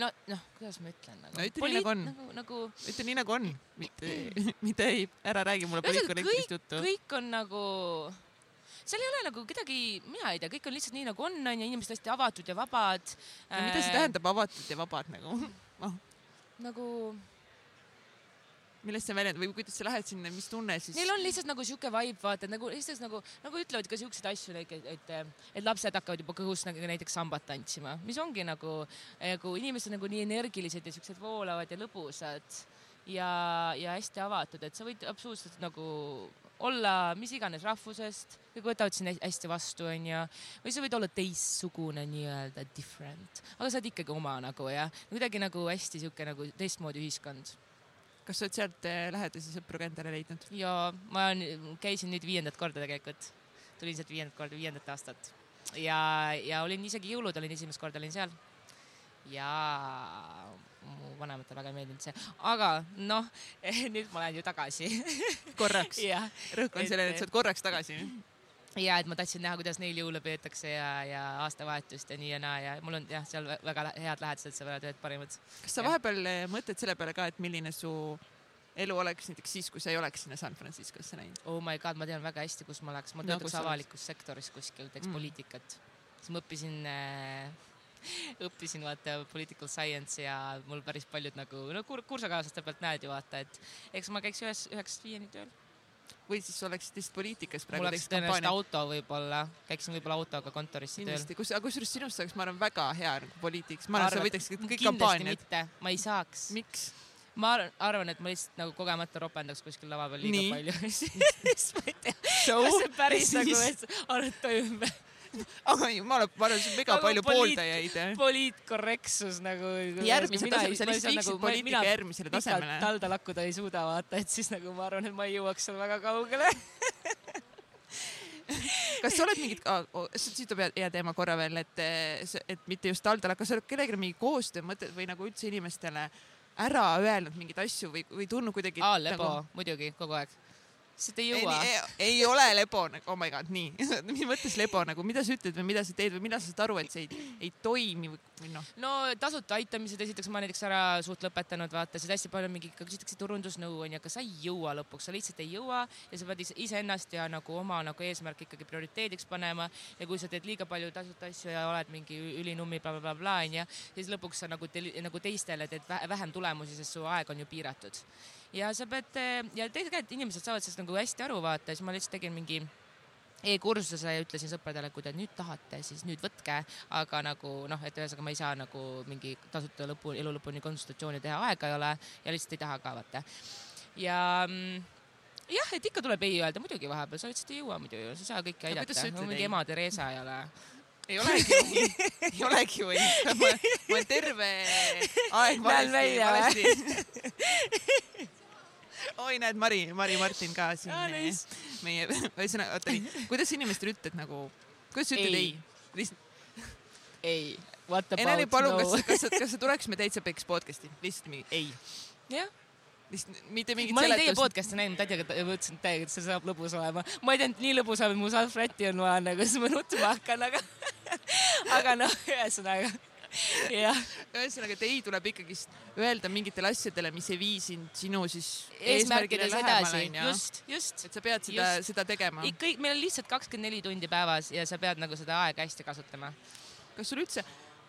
no noh, kuidas ma ütlen nagu. no ütle nii nagu on nagu, nagu.... ütle nii nagu on, mitte, mitte ei, ära räägi mulle poliitkorrektist juttu. kõik on nagu, seal ei ole nagu kedagi, mina ei tea, kõik on lihtsalt nii nagu on, onju, inimesed hästi avatud ja vabad. mida see tähendab, avatud ja vabad nagu oh.? nagu millest see väljendub või kuidas sa lähed sinna, mis tunne siis? Neil on lihtsalt nagu sihuke vibe, vaata, nagu lihtsalt nagu, nagu ütlevad ka siukseid asju, et, et, et lapsed hakkavad juba kõhus nagu näiteks sambat tantsima, mis ongi nagu, nagu inimesed nagu nii energilised ja siuksed voolavad ja lõbusad ja, ja hästi avatud, et sa võid absoluutselt nagu olla mis iganes rahvusest, kõik võtavad sind hästi vastu, onju. või sa võid olla teistsugune nii-öelda different, aga sa oled ikkagi oma nagu jah, kuidagi nagu hästi sihuke nagu teistmoodi ühiskond. Kas sa oled sealt eh, lähedasi sõpru ka endale leidnud? ja ma käisin nüüd viiendat korda tegelikult, tulin sealt viiendat korda, viiendat aastat. Ja, ja olin isegi jõulud olin esimest korda olin seal. ja mu vanematele väga ei meeldinud see, aga noh, nüüd ma lähen ju tagasi korraks rõhk on sellele, et sa oled korraks tagasi ja et ma tahtsin näha, kuidas neil jõule peetakse ja, ja aastavahetust ja nii ja naa ja mul on jah, seal väga head lähedased sõbrad, ühed parimad. kas sa ja. vahepeal eh, mõtled selle peale ka, et milline su elu oleks näiteks siis, kui sa ei oleks sinna San Franciscosse läinud? oh my god, ma tean väga hästi, kus ma oleks, ma töötaks no, avalikus sektoris kuskil, teeks mm. poliitikat. siis ma õppisin äh, õppisin vaata political science ja mul päris paljud nagu no kur kursakaaslaste pealt näed ju vaata, et eks ma käiks ühes, üheksast viieni tööl või siis oleksid lihtsalt poliitikas praegu. mul oleks tõenäoliselt auto võib-olla, käiksin võib-olla autoga kontorisse tööl. kus, aga kusjuures sinust saaks, ma arvan, väga hea nagu poliitiks. ma arvan, sa võidaksid kõik kampaaniad. ma ei saaks. miks? ma arvan, et ma lihtsalt nagu kogemata ropendaks kuskil lava peal liiga Nii. palju siis ma ei tea, kas see päris nagu, arvuta ümber aga ma olen, ma olen siin mega nagu palju poliit, pooldajaid. poliitkorrektsus nagu. järgmise tasemele, sa lihtsalt viiksid nagu, poliitika järgmisele tasemele. talda lakkuda ei suuda vaata, et siis nagu ma arvan, et ma ei jõuaks seal väga kaugele kas sa oled mingit oh,, siit tuleb hea teema korra veel, et, et mitte just Taldal, aga kas sa oled kellegagi mingi koostöömõtted või nagu üldse inimestele ära öelnud mingeid asju või, või tundnud kuidagi? aa, lebo nagu..., muidugi, kogu aeg lihtsalt ei jõua. Ei, ole lebo nagu, oh my god, nii mis mõttes lebo nagu, mida sa ütled või mida sa teed või millal sa saad aru, et see ei, ei toimi või noh? no tasuta aitamised, esiteks ma näiteks ära suht lõpetanud, vaata, siis hästi palju mingi, küsitakse turundusnõu onju, aga sa ei jõua lõpuks, sa lihtsalt ei jõua ja sa pead iseennast ja nagu oma nagu eesmärk ikkagi prioriteediks panema ja kui sa teed liiga palju tasuta asju ja oled mingi ülinummi blablabla bla, onju, siis lõpuks sa nagu, nagu teistele teed vähem tulemusi, sest su aeg on ju piiratud ja sa pead ja tegelikult inimesed saavad sellest nagu hästi aru vaata, siis ma lihtsalt tegin mingi e-kursuse ja ütlesin sõpradele, kui te nüüd tahate, siis nüüd võtke, aga nagu noh, et ühesõnaga ma ei saa nagu mingi tasuta lõpu, elu lõpuni konsultatsiooni teha, aega ei ole ja lihtsalt ei taha ka vaata. ja mm, jah, et ikka tuleb ei öelda, muidugi vahepeal, sa lihtsalt ei jõua muidu ju, sa ei saa kõike aidata no,, mingi ema Theresa ei ole ei olegi või? ei olegi või? ma olen terve aeg valesti, valesti oi, näed, Mari, Mari Martin ka siin ah, nice. meie, ühesõnaga, oota nii, kuidas inimestele ütled nagu, kuidas sa ütled ei, ei?? lihtsalt. ei, what about Eneli, palun no?, kas, kas, kas sa tuleks me täitsa peks podcast'i, lihtsalt mingi ei. jah lihtsalt mitte mingit ma olin teie podcast'i näinud tädiga, mõtlesin täiega, et see saab lõbus olema. ma ei teadnud, nii lõbus on, et mu salvrätti on vaja nagu, siis ma nutma hakkan, aga aga noh, ühesõnaga. ühesõnaga, et ei tuleb ikkagist öelda mingitele asjadele, mis ei vii sind sinu siis eesmärkides edasi, just, just. et sa pead seda, seda tegema. ikka, meil on lihtsalt kakskümmend neli tundi päevas ja sa pead nagu seda aega hästi kasutama. kas sul üldse,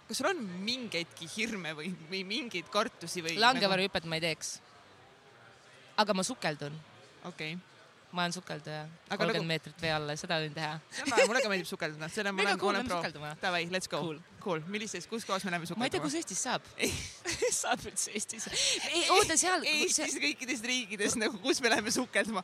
kas sul on mingeidki hirme või, või mingeid kartusi või? langevarjuhüpet nagu... ma ei teeks. aga ma sukeldun. okei okay ma olen sukelduja, kolmkümmend nagu... meetrit vee alla, seda võin teha. mulle ka meeldib sukelduda, selle ma olen, cool, olen pro. Davai, let's go cool.. Cool, millises, kus kohas me läheme sukelduma? ma ei tea, kus Eestis saab saab üldse Eestis? oota seal. Eestis, kõikides riikides nagu, kus me läheme sukelduma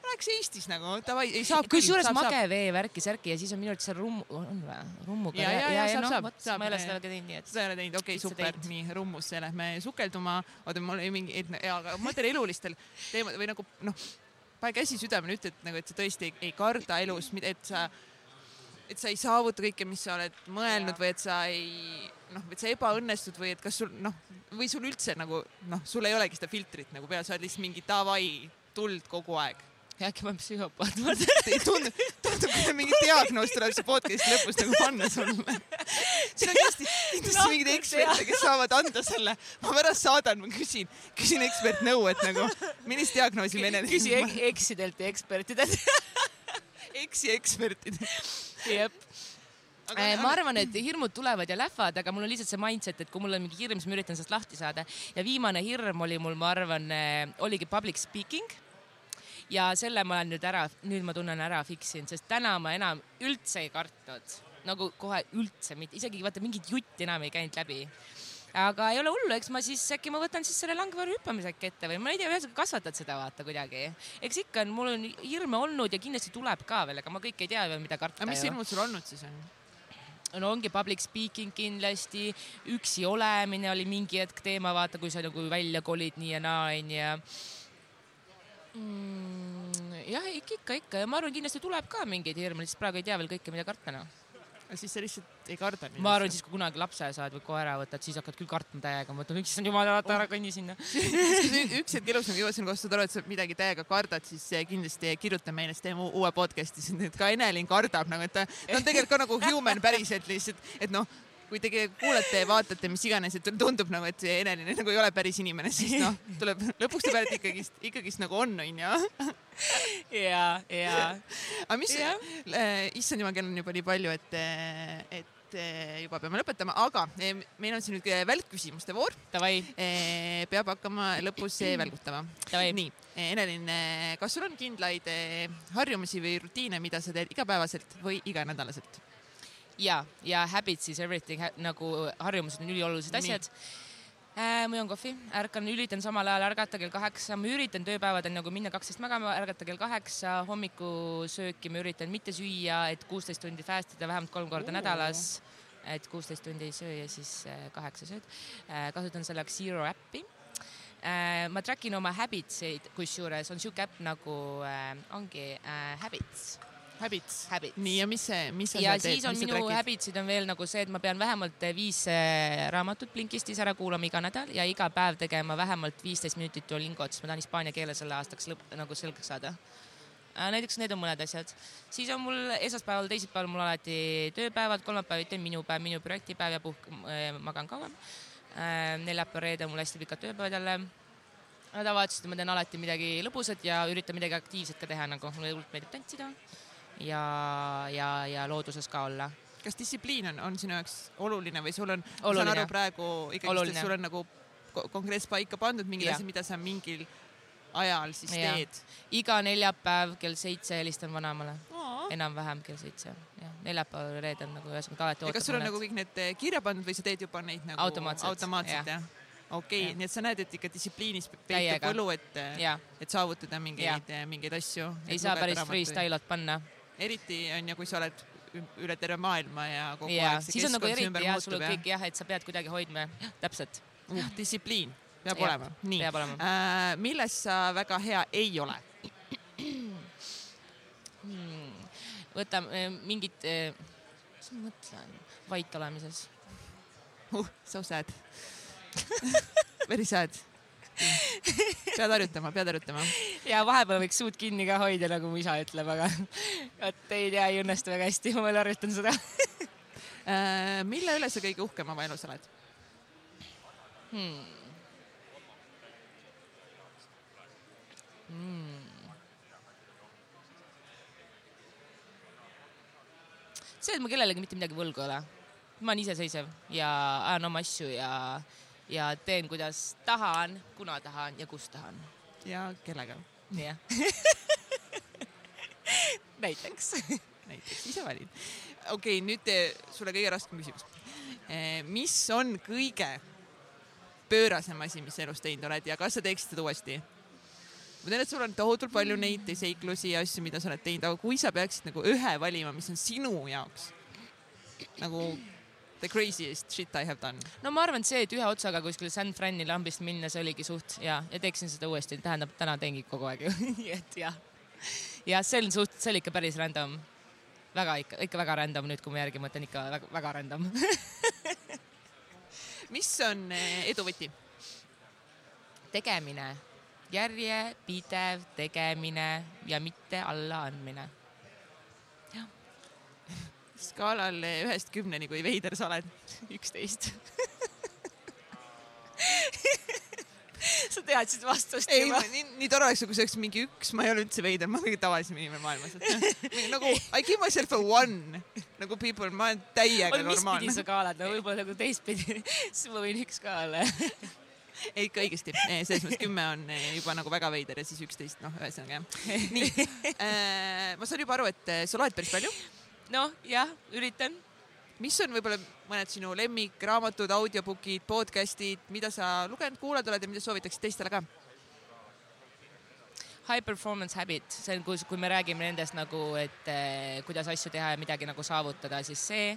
Läheks Eestis nagu, davai, ei saab küll. kusjuures magevee värki särki ja siis on minu arvates seal rummu, on või? rummuga. ja, ja, ja, ja saab, no, saab, saab. ma ei ole seda teinud, nii et. seda ei ole teinud, okei okay,, super, nii rummusse lähme sukelduma. oota, mul oli mingi, aga ma mõtlen elulistel teemad või nagu noh pane käsi südamele, ütle, et nagu, et sa tõesti ei, ei karda elus, et sa, et sa ei saavuta kõike, mis sa oled mõelnud ja. või et sa ei noh, et sa ebaõnnestud või et kas sul noh, või sul üldse nagu noh, sul ei olegi seda filtrit nagu peal, sa oled lihtsalt mingi davai, tuld kogu aeg äkki ma olen psühhopaat tundub, tundub, kui mingi diagnoos tuleb see podcast'i lõpus nagu panna sulle. siin on kindlasti, kindlasti mingeid eksperte, kes saavad anda selle. ma pärast saadan, ma küsin, küsin ekspertnõu, et nagu millist diagnoosi me enne. küsi ek eksidelt ja ekspertidelt eksi ekspertidelt. Jep. Aga äh, ma arvan, et hirmud tulevad ja lähevad, aga mul on lihtsalt see mindset, et kui mul on mingi hirm, siis ma üritan sellest lahti saada. ja viimane hirm oli mul, ma arvan, äh, oligi public speaking. Ja selle ma olen nüüd ära, nüüd ma tunnen ära fiksinud, sest täna ma enam üldse ei kartnud, nagu kohe üldse mitte, isegi vaata mingit jutti enam ei käinud läbi aga ei ole hullu, eks ma siis äkki ma võtan siis selle langevarju hüppamise äkki ette või ma ei tea, ühesõnaga kasvatad seda vaata kuidagi. eks ikka on, mul on hirme olnud ja kindlasti tuleb ka veel, aga ma kõike ei tea veel, mida karta. aga mis hirmud sul olnud siis on? no ongi public speaking kindlasti, üksi olemine oli mingi hetk teema, vaata, kui sa nagu välja kolid nii ja naa onju mm,? jah, ikka, ikka ja ma arvan, kindlasti tuleb ka mingeid hirme, lihtsalt praegu ei tea veel kõike, mida karta noh siis sa lihtsalt ei karda. ma arvan, siis kui kunagi lapse saad või koera võtad, siis hakkad küll kartma täiega, mõtled, issand jumal, vaata ära kõnni sinna üks hetk elus nagu jõuad sinuga, saad aru, et sa midagi täiega kardad, siis kindlasti kirjuta meile, siis teeme uue podcast'i, sest ka Enelin kardab nagu, et ta on tegelikult ka nagu human päriselt lihtsalt, et noh kui te kuulate ja vaatate, mis iganes, et tundub nagu, et see Enelin nagu ei ole päris inimene, siis noh, tuleb lõpuks tuleb et ikkagist, ikkagist nagu on, onju. ja, ja. aga mis, issand jumal, kell on juba nii palju, et, et juba peame lõpetama, aga eh, meil on siin nüüd eh, välkküsimuste voor. Eh, peab hakkama lõpus välgutama. nii, Enelin, kas sul on kindlaid harjumusi või rutiine, mida sa teed igapäevaselt või iganädalaselt? Ja, ja habits is everything nagu harjumused on üliolulised asjad äh,. ma joon kohvi, ärkan, üritan samal ajal ärgata kell kaheksa, ma üritan tööpäevadel nagu minna kaksteist magama, ärgata kell kaheksa, hommikusööki ma üritan mitte süüa, et kuusteist tundi fast ida vähemalt kolm korda Oo. nädalas. et kuusteist tundi ei söö ja siis äh, kaheksa sööd äh,. kasutan selleks Zero äppi äh, ma track in oma habits eid, kusjuures on siuke äpp nagu ongi Habits Habits, habits.. nii ja mis see, mis sa ja siis teed, on minu trackid? habits'id on veel nagu see, et ma pean vähemalt viis äh, raamatut Blinkistis ära kuulama iga nädal ja iga päev tegema vähemalt viisteist minutit Duolingot, sest ma tahan hispaania keele selle aastaks lõpp nagu selgeks saada äh, näiteks need on mõned asjad. siis on mul esmaspäeval, teisipäeval mul alati tööpäevad, kolmapäeviti on minu päev, minu projektipäev ja puhk-, äh, magan kauem. neljapäev, reede on mul hästi pikad tööpäevad jälle. nädalavahetusel ma teen alati midagi lõbusat ja üritan midagi aktiivset ka teha, nagu mulle hullult meeldib tantsida ja, ja, ja looduses ka olla. kas distsipliin on, on sinu jaoks oluline või sul on, ma saan aru praegu ikkagi, et sul on nagu konkreetselt paika pandud mingid asjad, mida sa mingil ajal siis ja. teed? iga neljapäev kell seitse helistan vanaemale enam-vähem kell seitse, jah. neljapäeval ja reedel nagu ühesõnaga alati. ja kas sul on nagu kõik need eh, kirja pandud või sa teed juba neid nagu automaatselt, automaatselt, jah ja.? okei okay,, nii et sa näed, et ikka distsipliinis peitub võlu, et, et saavutada mingeid, eh, mingeid asju. ei saa päris freestyle'ot panna eriti on ju, kui sa oled üle terve maailma ja kogu ja, aeg see siis on nagu eriti jah, sul on kõik jah, et sa pead kuidagi hoidma, täpselt distsipliin peab ja, olema. nii, äh, milles sa väga hea ei ole hmm.? võtame äh, mingit äh,, mis ma mõtlen, vait olemises uh,. So sad very sad pead harjutama, pead harjutama. ja vahepeal võiks suud kinni ka hoida, nagu mu isa ütleb, aga vot ei tea, ei õnnestu väga hästi, ma veel harjutan seda äh, mille üle sa kõige uhkem oma elus oled hmm.? Hmm. see, et ma kellelegi mitte midagi võlgu ei ole. ma olen iseseisev ja ajan oma asju ja, ja teen, kuidas tahan, kuna tahan ja kus tahan. ja kellega. jah näiteks näiteks, ise valid. okei okay,, nüüd sulle kõige raskem küsimus. Eh, mis on kõige pöörasem asi, mis sa elus teinud oled ja kas sa teeksid seda uuesti? ma tean, et sul on tohutult palju neid seiklusi ja asju, mida sa oled teinud, aga kui sa peaksid nagu ühe valima, mis on sinu jaoks nagu the craziest shit I have done? no ma arvan, et see, et ühe otsaga kuskile San Frani lambist minna, see oligi suht ja, ja teeksin seda uuesti, tähendab, täna teengi kogu aeg ju nii et jah. jah, see on suht, see oli ikka päris random. väga ikka, ikka väga random nüüd, kui ma järgi mõtlen, ikka väga, väga random mis on eh, edu võti? tegemine järjepidev tegemine ja mitte allaandmine. Skaalal ühest kümneni, kui veider sa oled? üksteist sa teadsid vastust ei, juba? nii, nii tore oleks, kui see oleks mingi üks, ma ei ole üldse veider, ma olen kõige tavalisem inimene maailmas, et nagu I give myself a one nagu people, ma olen täiega normaalne. mis pidi sa kaalad, no võib-olla nagu teistpidi, siis ma võin üks ka olla ei, ikka õigesti, selles mõttes kümme on eh, juba nagu väga veider ja siis üksteist, noh, ühesõnaga jah. nii äh,, ma saan juba aru, et eh, sa loed päris palju. Noh, jah, üritan. mis on võib-olla mõned sinu lemmikraamatud, audiobookid, podcast'id, mida sa lugenud, kuulanud oled ja mida soovitaksid teistele ka? High performance habit, see on, kui me räägime nendest nagu, et eh, kuidas asju teha ja midagi nagu saavutada, siis see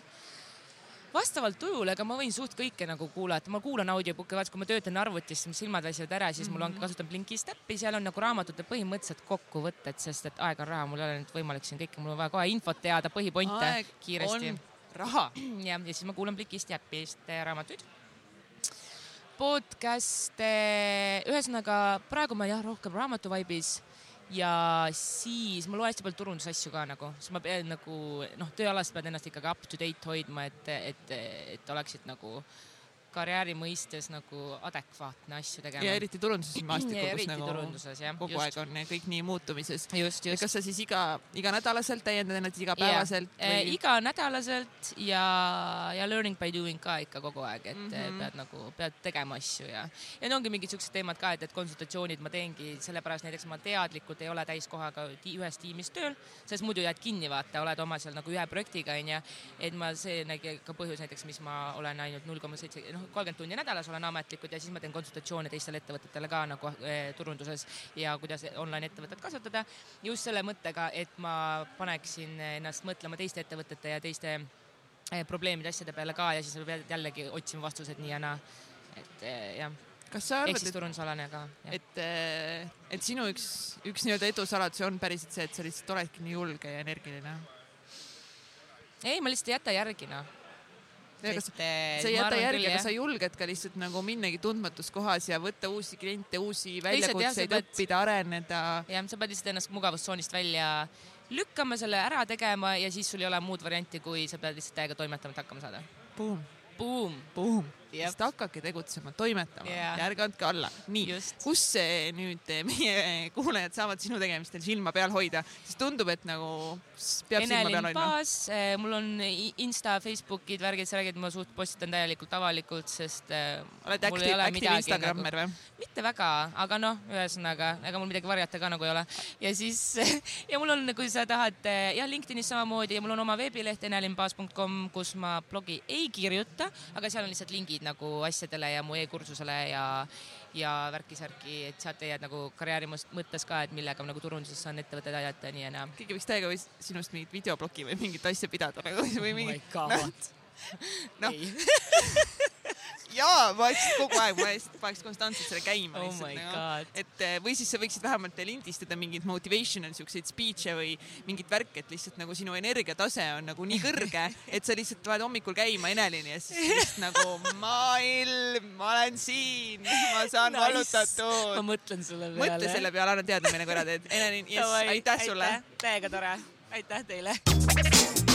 vastavalt tujule, ega ma võin suht kõike nagu kuulata, ma kuulan audiobook'e, vaata kui ma töötan arvutis, siis silmad väsivad ära, siis mul on, mhm. kasutan Blinkist äppi, seal on nagu raamatute põhimõtteliselt kokkuvõtted, sest et aeg on raha, mul ei ole nüüd võimalik siin kõike, mul on vaja kohe infot teada, põhipointe kiiresti. raha. ja, ja siis ma kuulan Blinkist äppist raamatuid podcast'e, ühesõnaga praegu ma jah, rohkem raamatu vaibis ja siis ma loen hästi palju turundusasju ka nagu, siis ma pean nagu noh, tööalaselt pead ennast ikkagi up to date hoidma, et, et, et oleksid nagu karjääri mõistes nagu adekvaatne asju tegema. ja eriti turunduses maastikul, kus nagu turunduses, jah, kogu just. aeg on kõik nii muutumises. just. kas sa siis iga, iganädalaselt täiendad ennast igapäevaselt yeah.? Või... iganädalaselt ja, ja learning by doing ka ikka kogu aeg, et mm -hmm. pead nagu, pead tegema asju ja, ja need ongi mingid siuksed teemad ka, et, et konsultatsioonid ma teengi, sellepärast näiteks ma teadlikult ei ole täiskohaga ühes tiimis tööl, sest muidu jääd kinni, vaata, oled oma seal nagu ühe projektiga onju. et ma, see nägi ka põhjus näiteks, mis ma olen ainult null koma seitse, noh kolmkümmend tundi nädalas olen ametlikud ja siis ma teen konsultatsioone teistele ettevõtetele ka nagu eh, turunduses ja kuidas online ettevõtet kasvatada. just selle mõttega, et ma paneksin ennast mõtlema teiste ettevõtete ja teiste eh, probleemide, asjade peale ka ja siis sa pead jällegi otsima vastuseid nii ja naa. et eh, jah kas sa arvad, et turundusalane ka, et, et sinu üks, üks nii-öelda edusaladus on päriselt see, et sa lihtsalt oledki nii julge ja energiline? ei, ma lihtsalt ei jäta järgi noh kas sa ei jäta järgi, aga sa julged ka lihtsalt nagu minnagi tundmatus kohas ja võtta uusi kliente, uusi väljakutseid, õppida, areneda. jah, sa pead lihtsalt ennast mugavustsoonist välja lükkama, selle ära tegema ja siis sul ei ole muud varianti, kui sa pead lihtsalt täiega toimetama, et hakkama saada. Boom. Boom. Boom sest hakake tegutsema, toimetama yeah. ja ärge andke alla. nii, kus nüüd meie kuulajad saavad sinu tegemistel silma peal hoida, sest tundub, et nagu peab Enelin silma peal hoidma. eh, mul on Insta, Facebookid, värgid, sa räägid, ma suht postitan täielikult avalikult, sest eh, oled aktiiv, aktiiv Instagrammer nagu, või? mitte väga, aga noh, ühesõnaga, ega mul midagi varjata ka nagu ei ole. ja siis ja mul on, kui sa tahad, eh, jah, LinkedInis samamoodi ja mul on oma veebileht enelinbaas.com, kus ma blogi ei kirjuta, aga seal on lihtsalt lingid mingeid nagu asjadele ja mu e-kursusele ja, ja värki-särki, et sealt leiad nagu karjääri mõttes ka, et millega nagu turunduses saan ettevõtteid aidata ja nii ja naa. keegi võiks täiega sinust mingit videobloki või mingit asja pidada nagu või mingi oh. noh, jaa, ma lihtsalt kogu aeg, ma lihtsalt paneks konstantselt selle käima oh lihtsalt nagu. et eh, või siis sa võiksid vähemalt lindistada mingeid motivational siukseid speech'e või mingit värki, et lihtsalt nagu sinu energiatase on nagu nii kõrge, et sa lihtsalt lähed hommikul käima Enelini ja siis lihtsalt nagu maailm, ma olen siin, ma saan nice. vallutatud. ma mõtlen selle peale. mõtle selle peale, anna teada meile, kui ära teed. Enelin, jess, aitäh sulle. täiega tore, aitäh teile